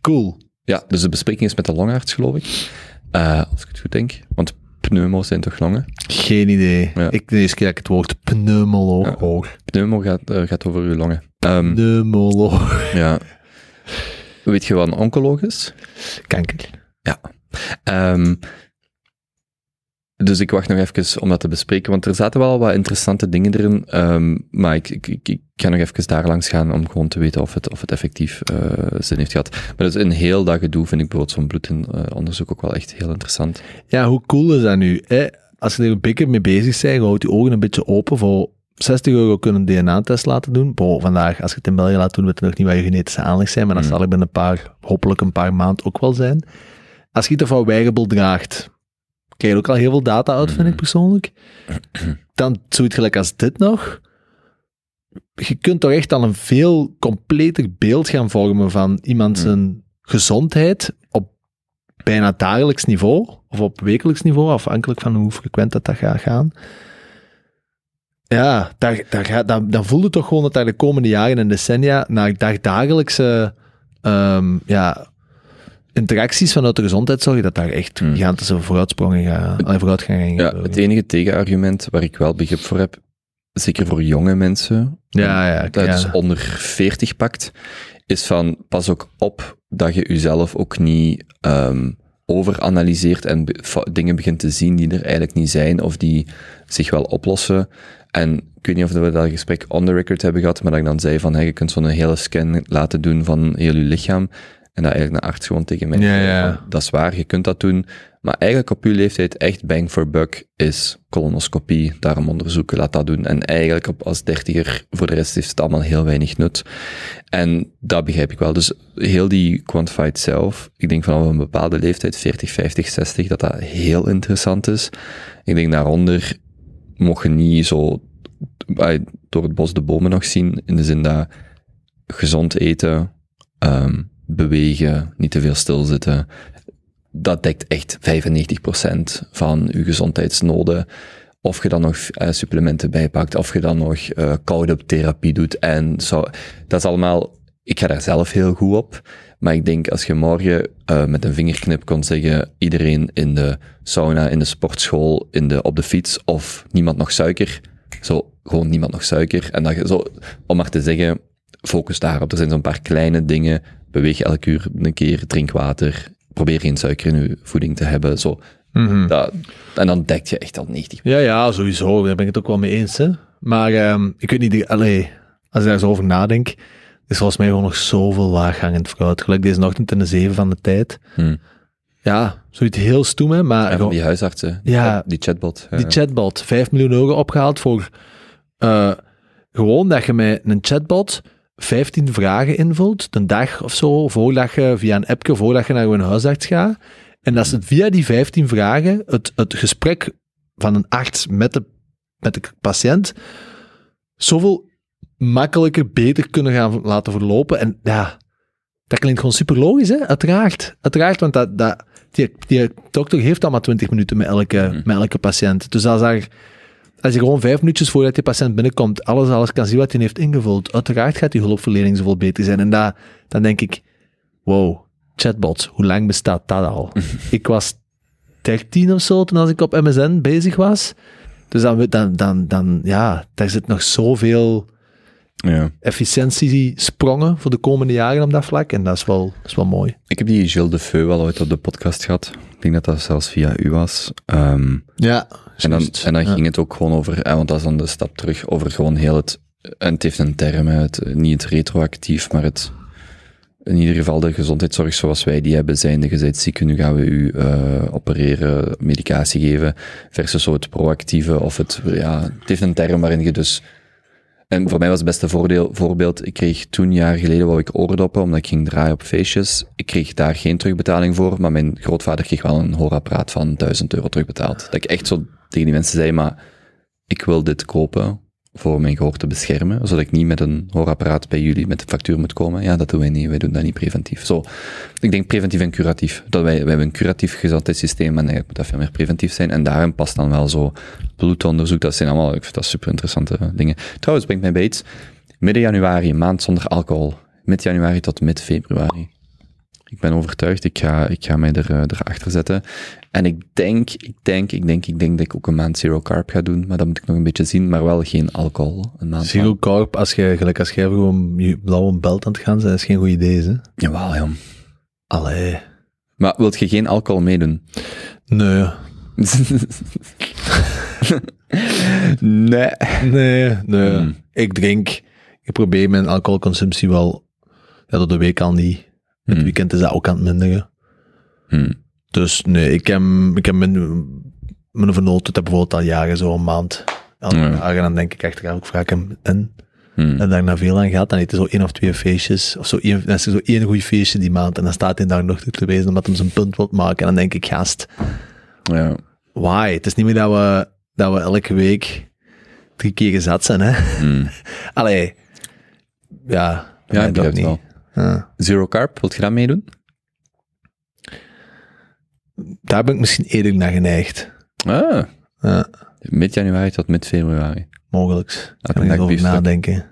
Cool. Ja, dus de bespreking is met de longarts, geloof ik. Eh, als ik het goed denk. Want pneumo's zijn toch longen? Geen idee. Ja. Ik de eerste keer dat ik het woord pneumoloog Ja. hoor. Pneumo gaat, eh, gaat over uw longen. Ehm, Pneumoloog. ja. Weet je wat een oncoloog is? Kanker. Ehm, dus ik wacht nog even om dat te bespreken, want er zaten wel wat interessante dingen erin. ehm, maar ik, ik, ik, ik ga nog even daar langs gaan om gewoon te weten of het, of het effectief eh, zin heeft gehad. Maar dus een heel dat gedoe vind ik bijvoorbeeld zo'n bloedonderzoek ook wel echt heel interessant. Ja, hoe cool is dat nu? Hè? Als je er een beetje mee bezig bent, houd je ogen een beetje open voor 60 euro kunnen een DNA-test laten doen. Bo, vandaag, als je het in België laat doen, weet je nog niet wat je genetische aanleg zijn, maar dat Mm. zal er binnen een paar, hopelijk een paar maanden ook wel zijn. Als je het van weigable draagt, krijg je ook al heel veel data uit, vind ik Mm. persoonlijk. Dan zoiets gelijk als dit nog. Je kunt toch echt al een veel completer beeld gaan vormen van iemand Mm. zijn gezondheid op bijna dagelijks niveau of op wekelijks niveau, afhankelijk van hoe frequent dat, dat gaat gaan. Ja, daar, daar, gaat- dan, dan voel je toch gewoon dat daar de komende jaren en decennia naar dag- dagelijkse ehm, ja, interacties vanuit de gezondheidszorg, dat daar echt Hmm. gigantische vooruitsprongen gaan, Ja, het enige tegenargument waar ik wel begrip voor heb, zeker voor jonge mensen, Ja, ja, dat ja. dus onder 40 pakt, is van pas ook op dat je jezelf ook niet ehm, overanalyseert en be- dingen begint te zien die er eigenlijk niet zijn of die zich wel oplossen. En ik weet niet of we dat gesprek on the record hebben gehad, maar dat ik dan zei van, hey, je kunt zo'n hele scan laten doen van heel je lichaam. En dat eigenlijk een arts gewoon tegen mij Ja, ja. dat is waar, je kunt dat doen. Maar eigenlijk op uw leeftijd echt bang for buck is colonoscopie, daarom onderzoeken, laat dat doen. En eigenlijk op, als dertiger, voor de rest heeft het allemaal heel weinig nut. En dat begrijp ik wel. Dus heel die quantified self, ik denk vanaf een bepaalde leeftijd, 40, 50, 60, dat dat heel interessant is. Ik denk daaronder mocht je niet zo door het bos de bomen nog zien, in de zin dat gezond eten, ehm, bewegen, niet te veel stilzitten, dat dekt echt 95% van je gezondheidsnoden. Of je dan nog eh, supplementen bijpakt, of je dan nog eh koude therapie doet. En zo, dat is allemaal, ik ga daar zelf heel goed op. Maar ik denk als je morgen eh, met een vingerknip kon zeggen, iedereen in de sauna, in de sportschool, in de, op de fiets, of niemand nog suiker. Zo, gewoon niemand nog suiker. En dat je zo, om maar te zeggen, focus daarop. Er zijn zo'n paar kleine dingen. Beweeg elke uur een keer, drink water. Probeer geen suiker in je voeding te hebben. Zo, Mhm. dat, en dan dekt je echt al 90. Ja, ja, sowieso. Daar ben ik het ook wel mee eens. Hè? Maar ehm, ik weet niet, allee, als ik daar zo over nadenk, is volgens mij gewoon nog zoveel laaghangend fruit. Gelijk deze ochtend in de zeven van de tijd. Hm. Ja, zoiets heel stoem, hè, maar gewoon- die huisartsen. Ja. Die chatbot. die chatbot, 5 miljoen euro opgehaald voor eh, gewoon dat je met een chatbot 15 vragen invult, een dag of zo, voordat je via een appje, voordat je naar een huisarts gaat. En dat ze via die 15 vragen het, het gesprek van een arts met de, met de patiënt zoveel makkelijker, beter kunnen gaan laten verlopen. En ja, dat klinkt gewoon super logisch, hè? Uiteraard. Uiteraard, want dat, dat, die, die dokter heeft al maar 20 minuten met elke, Mhm. met elke patiënt. Dus als, er, als je gewoon vijf minuutjes voordat die patiënt binnenkomt, alles, alles kan zien wat hij heeft ingevuld, uiteraard gaat die hulpverlening zoveel beter zijn. En dat, dan denk ik, wow, chatbots, hoe lang bestaat dat al? [LAUGHS] ik was 13 of zo toen als ik op MSN bezig was. Dus dan, dan, dan, dan ja, daar zit nog zoveel Ja. efficiëntiesprongen voor de komende jaren op dat vlak. En dat is wel, dat is wel mooi. Ik heb die Gilles de Feu wel ooit op de podcast gehad. Ik denk dat dat zelfs via u was. Ehm, Ja, en dan, en dan ging het ook gewoon over, eh, want dat is dan de stap terug, over gewoon heel het, en het heeft een term, het, niet het retroactief, maar het, in ieder geval de gezondheidszorg zoals wij die hebben, zijnde je bent ziek, nu gaan we u eh, opereren, medicatie geven, versus zo het proactieve of het, ja, het heeft een term waarin je dus, en voor mij was het beste voordeel, voorbeeld, ik kreeg toen jaar geleden wou ik oordoppen, omdat ik ging draaien op feestjes. Ik kreeg daar geen terugbetaling voor, maar mijn grootvader kreeg wel een hoorapparaat van 1000 euro terugbetaald. Dat ik echt zo tegen die mensen zei, maar ik wil dit kopen voor mijn gehoor te beschermen, zodat ik niet met een hoorapparaat bij jullie met de factuur moet komen. Ja, dat doen wij niet. Wij doen dat niet preventief. Zo, ik denk preventief en curatief. Dat wij, wij hebben een curatief gezondheidssysteem en eigenlijk moet dat veel meer preventief zijn. En daarin past dan wel zo bloedonderzoek. Dat zijn allemaal, ik vind dat super interessante dingen. Trouwens, brengt mij bij iets. Midden januari, maand zonder alcohol. Mid januari tot mid februari. Ik ben overtuigd, ik ga, ik ga mij er, uh, erachter zetten. En ik denk, ik denk, ik denk, ik denk dat ik ook een maand zero carb ga doen, maar dat moet ik nog een beetje zien, maar wel geen alcohol. Een maand zero lang. carb, als je, gelijk als jij gewoon je blauwe belt aan het gaan zijn, is geen goed idee, hè? Jawel, ja. Allee. Maar wilt je geen alcohol meedoen? Nee. [LAUGHS] nee. Nee, nee. Hmm. Ik drink, ik probeer mijn alcoholconsumptie wel, ja, door de week al niet. Het hmm. weekend is dat ook aan het minderen. Hmm. Dus nee, ik heb, ik heb mijn, mijn vernoten dat bijvoorbeeld al jaren zo een maand. En ja. dan denk ik achteraf, ik vraag hem in. Hmm. En daar na veel aan gaat, dan hij zo één of twee feestjes, of zo één, dan is er zo één goed feestje die maand, en dan staat hij daar nog te wezen omdat hij zijn punt wil maken. En dan denk ik, gast, ja. why? Het is niet meer dat we, dat we elke week drie keer gezet zijn, hè? Mm. [LAUGHS] Allee, ja, ja, ik begrijp niet. wel. Ja. Zero carb, wilt je dat meedoen? Daar ben ik misschien eerder naar geneigd. Ah. Ja. Mid januari tot mid februari. Mogelijk. Elke Kan ik over nadenken.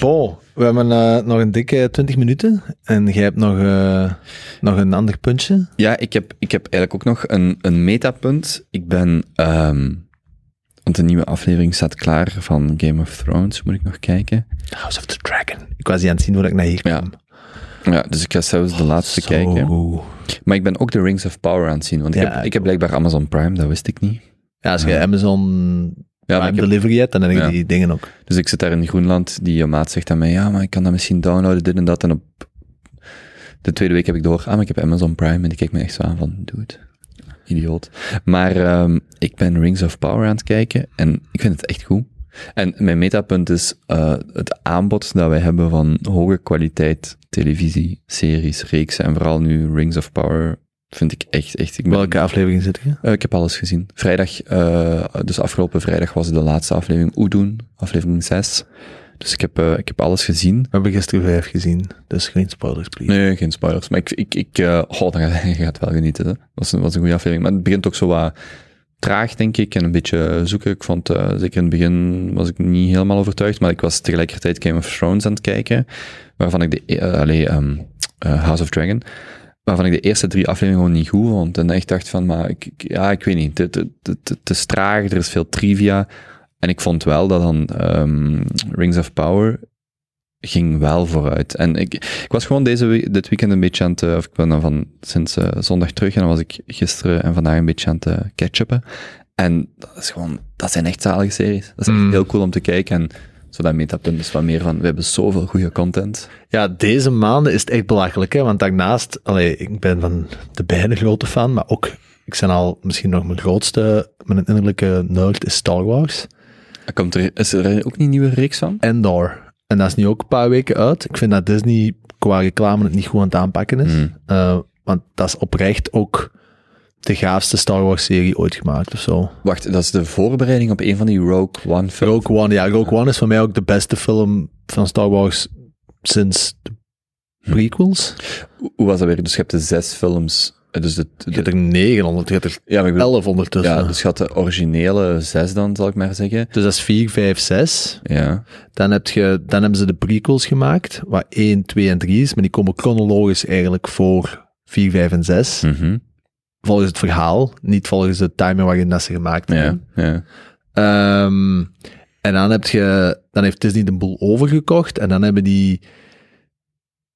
Bo, we hebben eh, nog een dikke 20 minuten. En jij hebt nog, eh, nog een ander puntje. Ja, ik heb, ik heb eigenlijk ook nog een, een metapunt. Ik ben, ehm want de nieuwe aflevering staat klaar van Game of Thrones, moet ik nog kijken. House of the Dragon. Ik was die aan het zien voordat ik naar hier kwam. Ja, dus ik ga zelfs de laatste kijken. Maar ik ben ook de Rings of Power aan het zien, want ik, Ja, heb, ik heb blijkbaar Amazon Prime, dat wist ik niet. Ja, als je Ja. Amazon Ja, Prime ik heb- Delivery hebt, dan heb Ja. die dingen ook. Dus ik zit daar in Groenland, die maat zegt aan mij, ja, maar ik kan dat misschien downloaden, dit en dat. En op de tweede week heb ik door, ah, maar ik heb Amazon Prime. En die kijkt me echt zo aan van, doe het. Idioot. Maar ehm, ik ben Rings of Power aan het kijken en ik vind het echt goed. En mijn metapunt is eh, het aanbod dat wij hebben van hoge kwaliteit televisie, series, reeksen en vooral nu Rings of Power vind ik echt, echt... Ik ben, Welke aflevering zit je? eh, ik heb alles gezien. Vrijdag, eh, dus afgelopen vrijdag was de laatste aflevering Oedoen, aflevering 6. Dus ik heb, ik heb alles gezien. We hebben gisteren vijf gezien, dus geen spoilers, please. Nee, geen spoilers. Maar ik, ik, ik eh, oh, dan gaat, [LAUGHS] je gaat wel genieten. Hè. Dat was een, was een goede aflevering. Maar het begint ook zo wat traag, denk ik, en een beetje zoeken. Ik vond, eh, zeker in het begin was ik niet helemaal overtuigd, maar ik was tegelijkertijd Game of Thrones aan het kijken, waarvan ik de, eh, allee, ehm, eh, House of Dragon, waarvan ik de eerste drie afleveringen gewoon niet goed vond. En echt dacht van, maar ik, ja, ik weet niet, het is traag, er is veel trivia. En ik vond wel dat dan ehm, Rings of Power ging wel vooruit. En ik, ik was gewoon deze we- dit weekend een beetje aan het, eh, of ik ben dan van sinds eh, zondag terug en dan was ik gisteren en vandaag een beetje aan het uh, catch-uppen. En dat is gewoon, dat zijn echt zalige series. Dat is echt Mm. heel cool om te kijken en zo dat metapunt is wat meer van, we hebben zoveel goede content. Ja, deze maanden is het echt belachelijk, hè? want daarnaast, allee, ik ben van de beide grote fan, maar ook, ik ben al misschien nog mijn grootste, mijn innerlijke nerd is Star Wars. Komt er, is er ook niet een nieuwe reeks van? Endor. En dat is nu ook een paar weken uit. Ik vind dat Disney qua reclame het niet goed aan het aanpakken is. Mm. Eh, want dat is oprecht ook de gaafste Star Wars serie ooit gemaakt of zo. Wacht, dat is de voorbereiding op een van die Rogue One films. Rogue One, ja, Rogue One is voor mij ook de beste film van Star Wars sinds de prequels. Hoe was dat weer? Dus je hebt de zes films. Dus de- Je hebt er 900, je hebt er ja, bedoel, 11 ondertussen. ja, dus je had de originele zes dan, zal ik maar zeggen. Dus dat is 4, 5, 6. Ja. Dan, heb je, dan hebben ze de prequels gemaakt, waar 1, 2 en 3 is, maar die komen chronologisch eigenlijk voor 4, 5 en 6. Mhm. Volgens het verhaal, niet volgens de timer waarin dat ze gemaakt Ja, hebben. ja. Ehm, en dan, heb je, dan heeft Disney de boel overgekocht en dan hebben die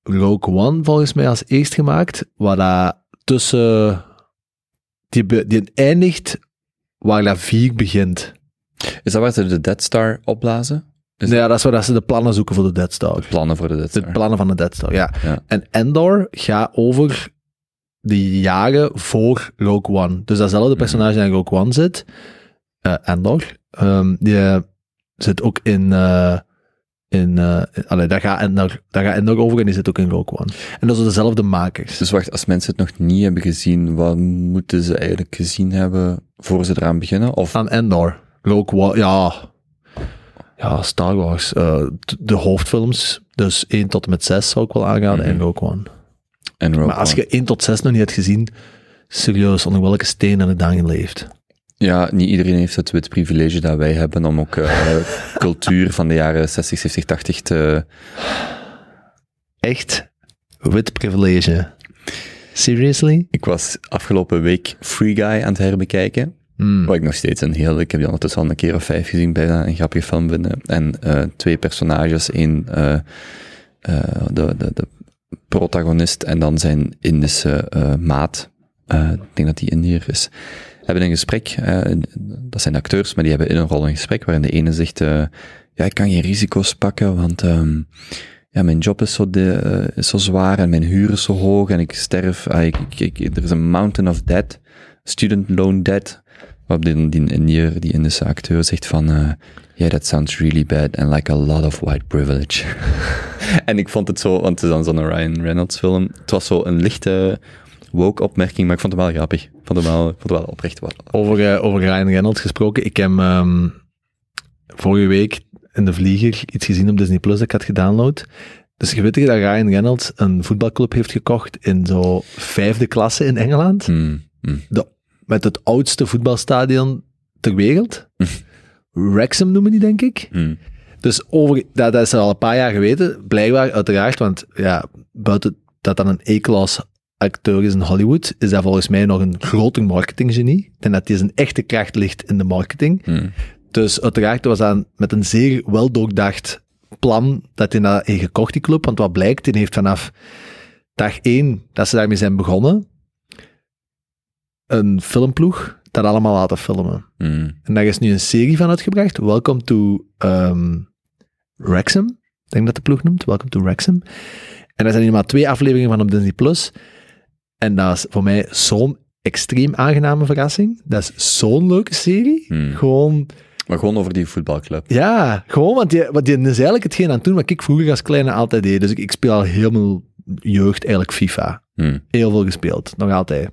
Rogue One volgens mij als eerst gemaakt, waar dat tussen... Die, die eindigt waar dat 4 begint. Is dat waar ze de Dead Star opblazen? Is ja, dat is waar dat ze de plannen zoeken voor de Dead Star. plannen voor de Death De Star. plannen van de Dead Star, ja. Ja. En Endor gaat over de jaren voor Rogue One. Dus datzelfde Mhm. personage die in Rogue One zit, eh, Endor, ehm, die zit ook in... eh in eh, allee, daar, gaat Endor, daar gaat Endor over en die zit ook in Rogue One. En dat zijn dezelfde makers. Dus wacht, als mensen het nog niet hebben gezien, wat moeten ze eigenlijk gezien hebben voor ze eraan beginnen? Of Aan Endor. Rogue One, ja... Ja, Star Wars. eh, de hoofdfilms, dus 1 tot en met 6 zou ik wel aanraden, en Mhm. Rogue One. en Rogue Maar als je 1 tot 6 nog niet hebt gezien, serieus, onder welke steen en het dan geleefd? Ja, niet iedereen heeft het wit privilege dat wij hebben om ook eh, [LAUGHS] cultuur van de jaren 60, 70, 80 te... Echt wit privilege. Seriously? Ik was afgelopen week Free Guy aan het herbekijken. Hmm. Wat ik nog steeds een heel... Ik heb die ondertussen al een keer of vijf gezien, bijna een grappige film vinden. En eh, twee personages, één eh, de, de, de protagonist en dan zijn Indische maat. Ik denk dat die Indiër is. Hebben een gesprek, eh, dat zijn acteurs, maar die hebben in een rol een gesprek waarin de ene zegt, eh, ja, ik kan geen risico's pakken, want ehm, ja, mijn job is zo, de, eh, is zo zwaar en mijn huur is zo hoog en ik sterf, ah, ik, ik, ik- er is een mountain of debt, student loan debt, waarop die, die die Indische acteur zegt van, eh yeah, that sounds really bad and like a lot of white privilege. [LAUGHS] en ik vond het zo, want het is dan zo'n Ryan Reynolds film, het was zo een lichte woke opmerking, maar ik vond het wel grappig. Ik vond het wel, ik vond wel oprecht wel. Over, eh, over Ryan Reynolds gesproken. Ik heb ehm, vorige week in de vlieger iets gezien op Disney Plus dat ik had gedownload. Dus je weet dat Ryan Reynolds een voetbalclub heeft gekocht in zo vijfde klasse in Engeland? Hmm, hmm. Met het oudste voetbalstadion ter wereld. [LAUGHS] Wrexham noemen die, denk ik. Hmm. Dus over, dat, dat is al een paar jaar geweten, blijkbaar uiteraard, want ja, buiten dat dat een E-klas acteur is in Hollywood, is dat volgens mij nog een grote marketinggenie. Denk dat hij zijn echte kracht ligt in de marketing. Hmm. Dus uiteraard was dat met een zeer wel doordacht plan dat hij dat heeft gekocht, die club. Want wat blijkt, hij heeft vanaf dag één dat ze daarmee zijn begonnen, een filmploeg dat allemaal laten filmen. Hmm. En daar is nu een serie van uitgebracht. Welcome to ehm Wrexham. Ik denk dat de ploeg noemt. Welcome to Wrexham. En daar zijn hier maar twee afleveringen van op Disney+. Plus. En dat is voor mij zo'n extreem aangename verrassing. Dat is zo'n leuke serie. Hmm. Gewoon, Maar gewoon over die voetbalclub. ja, gewoon, want die, want die is eigenlijk hetgeen aan het doen wat ik vroeger als kleine altijd deed. Dus ik, ik speel al helemaal jeugd eigenlijk FIFA. Hmm. Heel veel gespeeld, nog altijd.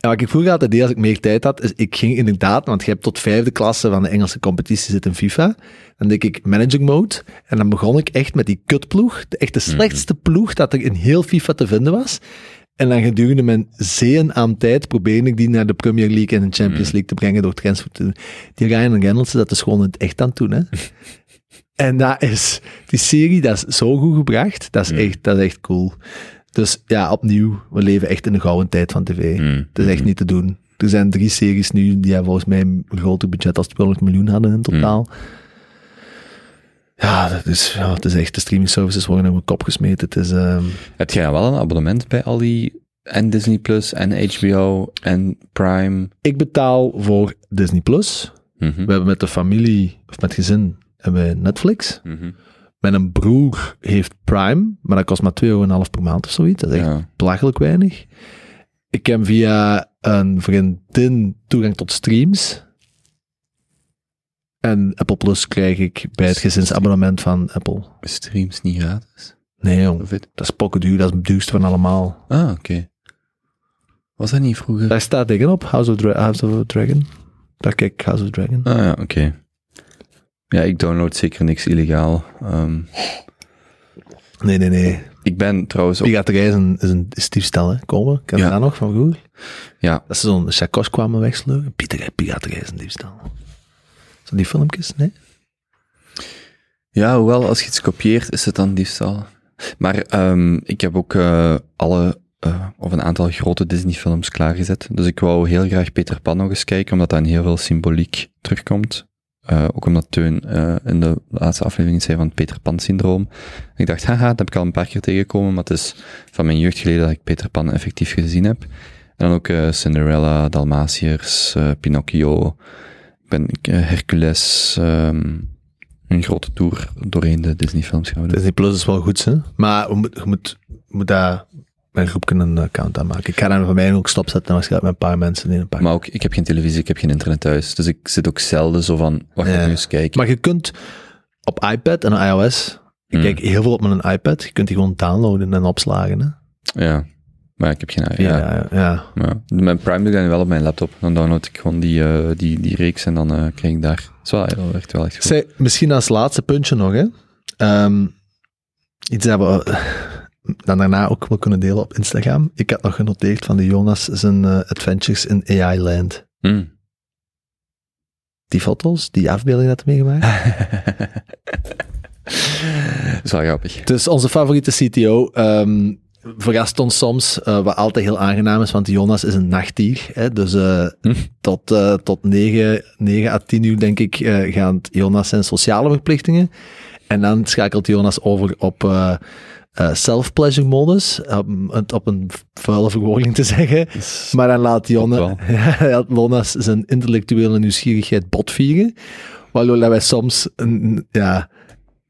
En wat ik vroeger altijd deed als ik meer tijd had, is ik ging inderdaad, want je hebt tot vijfde klasse van de Engelse competitie zit in FIFA, dan deed ik manager mode en dan begon ik echt met die kutploeg, de echt de slechtste ploeg dat er in heel FIFA te vinden was. En dan gedurende mijn zeeën aan tijd probeerde ik die naar de Premier League en de Champions League te brengen door transfer te doen. Die Ryan Reynolds, dat is gewoon het echt aan het doen, hè. [LAUGHS] En dat is, die serie, dat is zo goed gebracht. Dat is, echt, dat is echt cool. Dus ja, opnieuw, we leven echt in de gouden tijd van tv. Hmm. Het is echt niet te doen. Er zijn drie series nu die hebben volgens mij een groter budget als 200 miljoen hadden in totaal. Ja, dat is, ja, het is echt, de streaming services worden in mijn kop gesmeten. Het is, ehm, Heb jij wel een abonnement bij al die... En Disney Plus, en HBO, en Prime? ik betaal voor Disney+. Plus. Mhm. We hebben met de familie, of met gezin, hebben we Netflix. Mhm. Mijn broer heeft Prime, maar dat kost maar 2,5 euro per maand of zoiets. Dat is echt Ja. belachelijk weinig. Ik heb via een vriendin toegang tot streams. En Apple Plus krijg ik bij het gezinsabonnement van Apple. Streams niet gratis? Nee, jong. Dat is pokkenduur, dat is het duurste van allemaal. Ah, oké. Was dat niet vroeger? Daar staat dingen op, House of, Dra- House of Dragon. Daar kijk ik House of Dragon. Ah ja, oké. Ja, ik download zeker niks illegaal. Ehm, Nee, nee, nee. ik ben trouwens ook... Piraterij is een, is een is diefstal, hè. Komen, ken je Ja. dat nog van vroeger? Ja, Dat ze zo'n chakos kwamen wegsleuren. Piraterij, piraterij is een diefstal. Zo die filmpjes, nee? Ja, hoewel als je iets kopieert, is het dan diefstal. Maar ehm, ik heb ook eh, alle, eh, of een aantal grote Disney-films klaargezet. Dus ik wou heel graag Peter Pan nog eens kijken, omdat daar heel veel symboliek terugkomt. Eh, ook omdat Teun eh, in de laatste aflevering zei van het Peter Pan-syndroom. Ik dacht, haha, dat heb ik al een paar keer tegengekomen, maar het is van mijn jeugd geleden dat ik Peter Pan effectief gezien heb. En dan ook eh, Cinderella, Dalmatiërs, Pinocchio, ik ben, Hercules, ehm, een grote tour doorheen de Disney-films gaan doen. Disney Plus is wel goed, hè? Maar je moet, je moet, moet daar mijn groep kunnen een account aanmaken. Ik ga daar van mij ook stopzetten waarschijnlijk met een paar mensen in een paar. Maar ook, ik heb geen televisie, ik heb geen internet thuis. Dus ik zit ook zelden zo van, wat ga ik nu eens kijken? Maar je kunt op iPad en iOS, ik Hmm. kijk heel veel op mijn iPad, je kunt die gewoon downloaden en opslagen. Hè? Ja, maar ik heb geen... Ja, Ja, ja, ja. ja. Mijn Prime doe ik dan wel op mijn laptop. Dan download ik gewoon die, eh, die, die reeks en dan eh, krijg ik daar... Dat is wel echt wel echt goed. Zij, misschien als laatste puntje nog, hè. Ehm, iets we eh, dan daarna ook wel kunnen delen op Instagram. Ik had nog genoteerd van de Jonas zijn eh, adventures in AI Land. Hmm. Die foto's, die afbeeldingen dat hij meegemaakt. [LAUGHS] Dat is wel grappig. Dus onze favoriete CTO ehm, verrast ons soms, eh, wat altijd heel aangenaam is, want Jonas is een nachtdier. Hè, dus eh, Hm. tot, tot 9, 9 à 10 uur, denk ik, gaan Jonas zijn sociale verplichtingen. En dan schakelt Jonas over op eh, self-pleasure modus, om het op een vuile verwoording te zeggen. Maar dan laat [LAUGHS] laat Jonas zijn intellectuele nieuwsgierigheid botvieren. Waardoor wij soms, een, ja,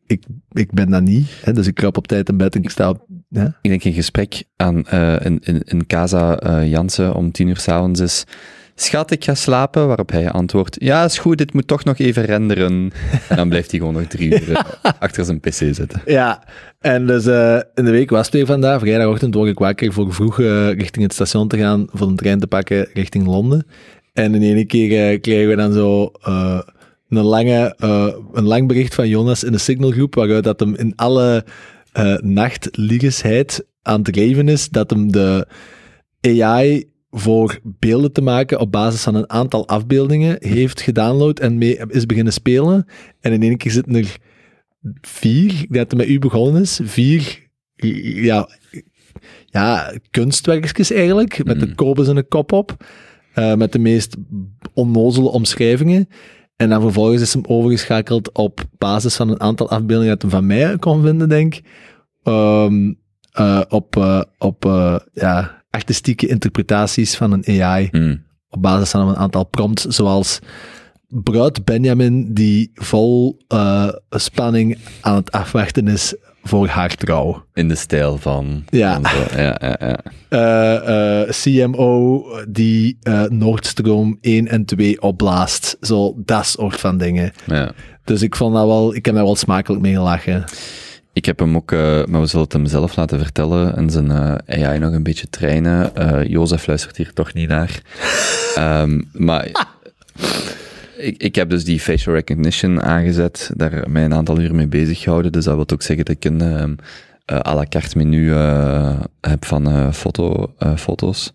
ik, ik ben dat niet, hè, dus ik krap op tijd in bed en ik sta op, ja. Ik denk een gesprek aan, eh, in, in, in Casa eh, Jansen om tien uur s'avonds is... Schat, ik ga slapen, waarop hij antwoordt... Ja, is goed, dit moet toch nog even renderen. En dan blijft hij gewoon nog drie uur eh, achter zijn pc zitten. Ja, en dus eh, in de week was het weer vandaag. Vrijdagochtend word ik wakker voor vroeg eh, richting het station te gaan, voor een trein te pakken richting Londen. En in ene keer eh, krijgen we dan zo een, lange, een lang bericht van Jonas in de signalgroep, waaruit dat hem in alle nachtliegesheid aan het geven is, dat hem de AI voor beelden te maken op basis van een aantal afbeeldingen heeft gedownload en mee is beginnen spelen. En in één keer zitten er vier, dat het met u begonnen is, vier ja, ja, kunstwerkjes eigenlijk, met de Mm. kobus en een kop op, eh, met de meest onnozele omschrijvingen. En dan vervolgens is hem overgeschakeld op basis van een aantal afbeeldingen dat hij van mij kon vinden, denk ik. Ehm, eh, op eh, op ja, artistieke interpretaties van een AI Hmm. op basis van een aantal prompts, zoals bruid Benjamin die vol eh, spanning aan het afwachten is voor haar trouw. In de stijl van... Ja. van ja, ja, ja. Eh, eh, CMO die Noordstroom 1 en 2 opblaast. Zo, dat soort van dingen. ja. Dus ik vond dat wel, ik heb daar wel smakelijk mee gelachen. Ik heb hem ook, eh, maar we zullen het hem zelf laten vertellen en zijn eh, AI nog een beetje trainen. Eh Jozef luistert hier toch niet naar. [LAUGHS] Ehm, maar ik, ik heb dus die facial recognition aangezet, daar mij een aantal uur mee bezig gehouden. Dus dat wil ook zeggen dat ik een eh, à la carte menu heb van foto, foto's.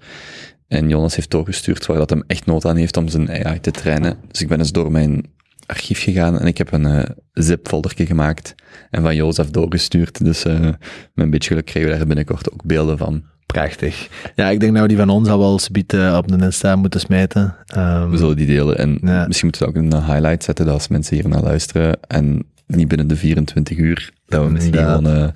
En Jonas heeft doorgestuurd waar dat hem echt nood aan heeft om zijn AI te trainen. Dus ik ben eens door mijn archief gegaan en ik heb een eh zip-foldertje gemaakt en van Jozef doorgestuurd. Dus eh, met een beetje geluk krijgen we daar binnenkort ook beelden van. Prachtig. Ja, ik denk we die van ons al wel subiet eh, op de Insta moeten smijten. Ehm, We zullen die delen en Ja. misschien moeten we ook een highlight zetten, dat als mensen hier naar luisteren en niet binnen de 24 uur, dat we misschien gewoon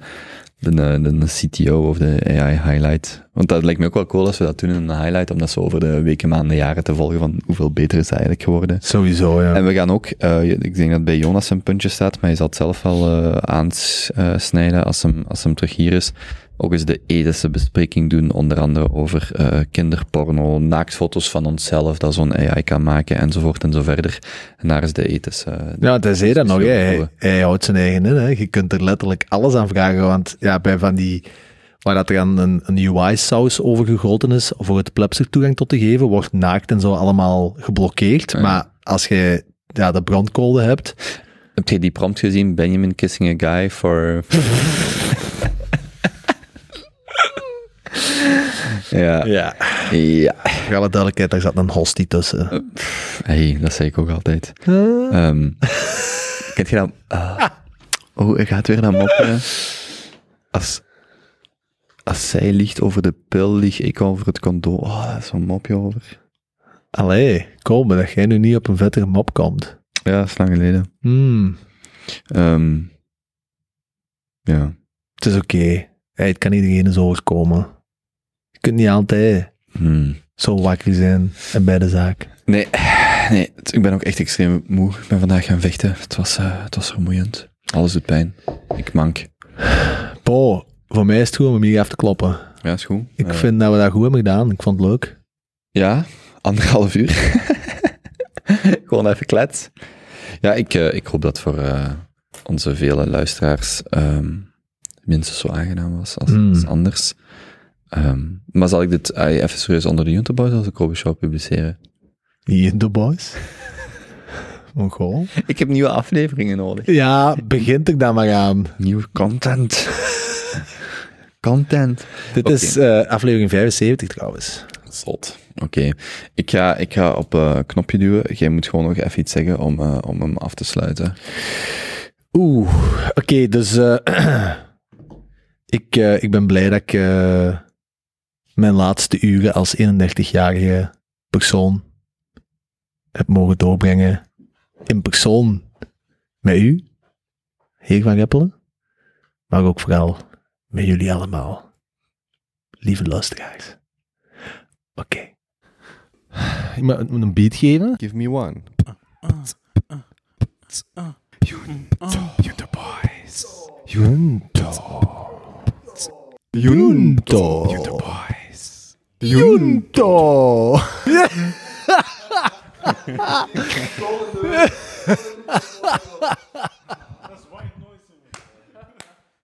de, de, de CTO of de AI highlight. Want dat lijkt me ook wel cool als we dat doen in een highlight, om dat zo over de weken, maanden, jaren te volgen van hoeveel beter is dat eigenlijk geworden. Sowieso, ja. En we gaan ook, eh, ik denk dat bij Jonas een puntje staat, maar je zal het zelf wel eh aansnijden als hem, als hem terug hier is. Ook eens de ethische bespreking doen, onder andere over eh, kinderporno, naaktfoto's van onszelf, dat zo'n AI kan maken, enzovoort en zo verder. En daar is de ethische... Ja, want hij zei dat nog, hij, hij houdt zijn eigen in. Hè. Je kunt er letterlijk alles aan vragen, want ja, bij van die, waar dat er dan een, een UI-saus over gegoten is, voor het plebser toegang tot te geven, wordt naakt en zo allemaal geblokkeerd. Ja. Maar als je ja, de brandcode hebt, Heb je die prompt gezien? Benjamin kissing a guy for... [LAUGHS] ja. ja. Ja. voor alle duidelijkheid, daar zat een hostie tussen. Hey, dat zei ik ook altijd. Ehm kent je dat? ah. oh, hij gaat weer naar moppen. Als, als zij liegt over de pil, lieg ik over het condoom. Oh, daar is zo'n mopje over. Allee, kom, dat jij nu niet op een vettere mop komt. Ja, dat is lang geleden. Hmm, Ehm, ja. het is oké. Hey, het kan iedereen eens overkomen. Je kunt niet altijd Hmm. zo wakker zijn en bij de zaak. Nee, Nee, ik ben ook echt extreem moe. Ik ben vandaag gaan vechten. Het was, eh, het was vermoeiend. Alles doet pijn. Ik mank. Po, voor mij is het goed om hem hier even te kloppen. Ja, is goed. Ik Eh, vind dat we dat goed hebben gedaan. Ik vond het leuk. Ja, anderhalf uur. [LAUGHS] Gewoon even klets. Ja, ik, eh, ik hoop dat voor onze vele luisteraars ehm, minstens zo aangenaam was als, Mm. als anders. Ehm, maar zal ik dit eh, even serieus onder de Junterboys als ik Kobe Show publiceren? De boys. Mongool. Ik heb nieuwe afleveringen nodig. Ja, begint ik dan maar aan. Nieuwe content. content. Dit is eh, aflevering 75 trouwens. Zot. Oké. Ik, ga, ik ga op een knopje duwen. Jij moet gewoon nog even iets zeggen om, eh, om hem af te sluiten. Oeh, oké, dus eh, [CLEARS THROAT] ik, eh, ik ben blij dat ik eh, mijn laatste uren als 31-jarige persoon heb mogen doorbrengen in persoon met u, heer Van Geppelen, maar ook vooral met jullie allemaal, lieve luisteraars. Oké. Ik moet ik moet een beat geven. Give me one. Junto. Junto. [LAUGHS]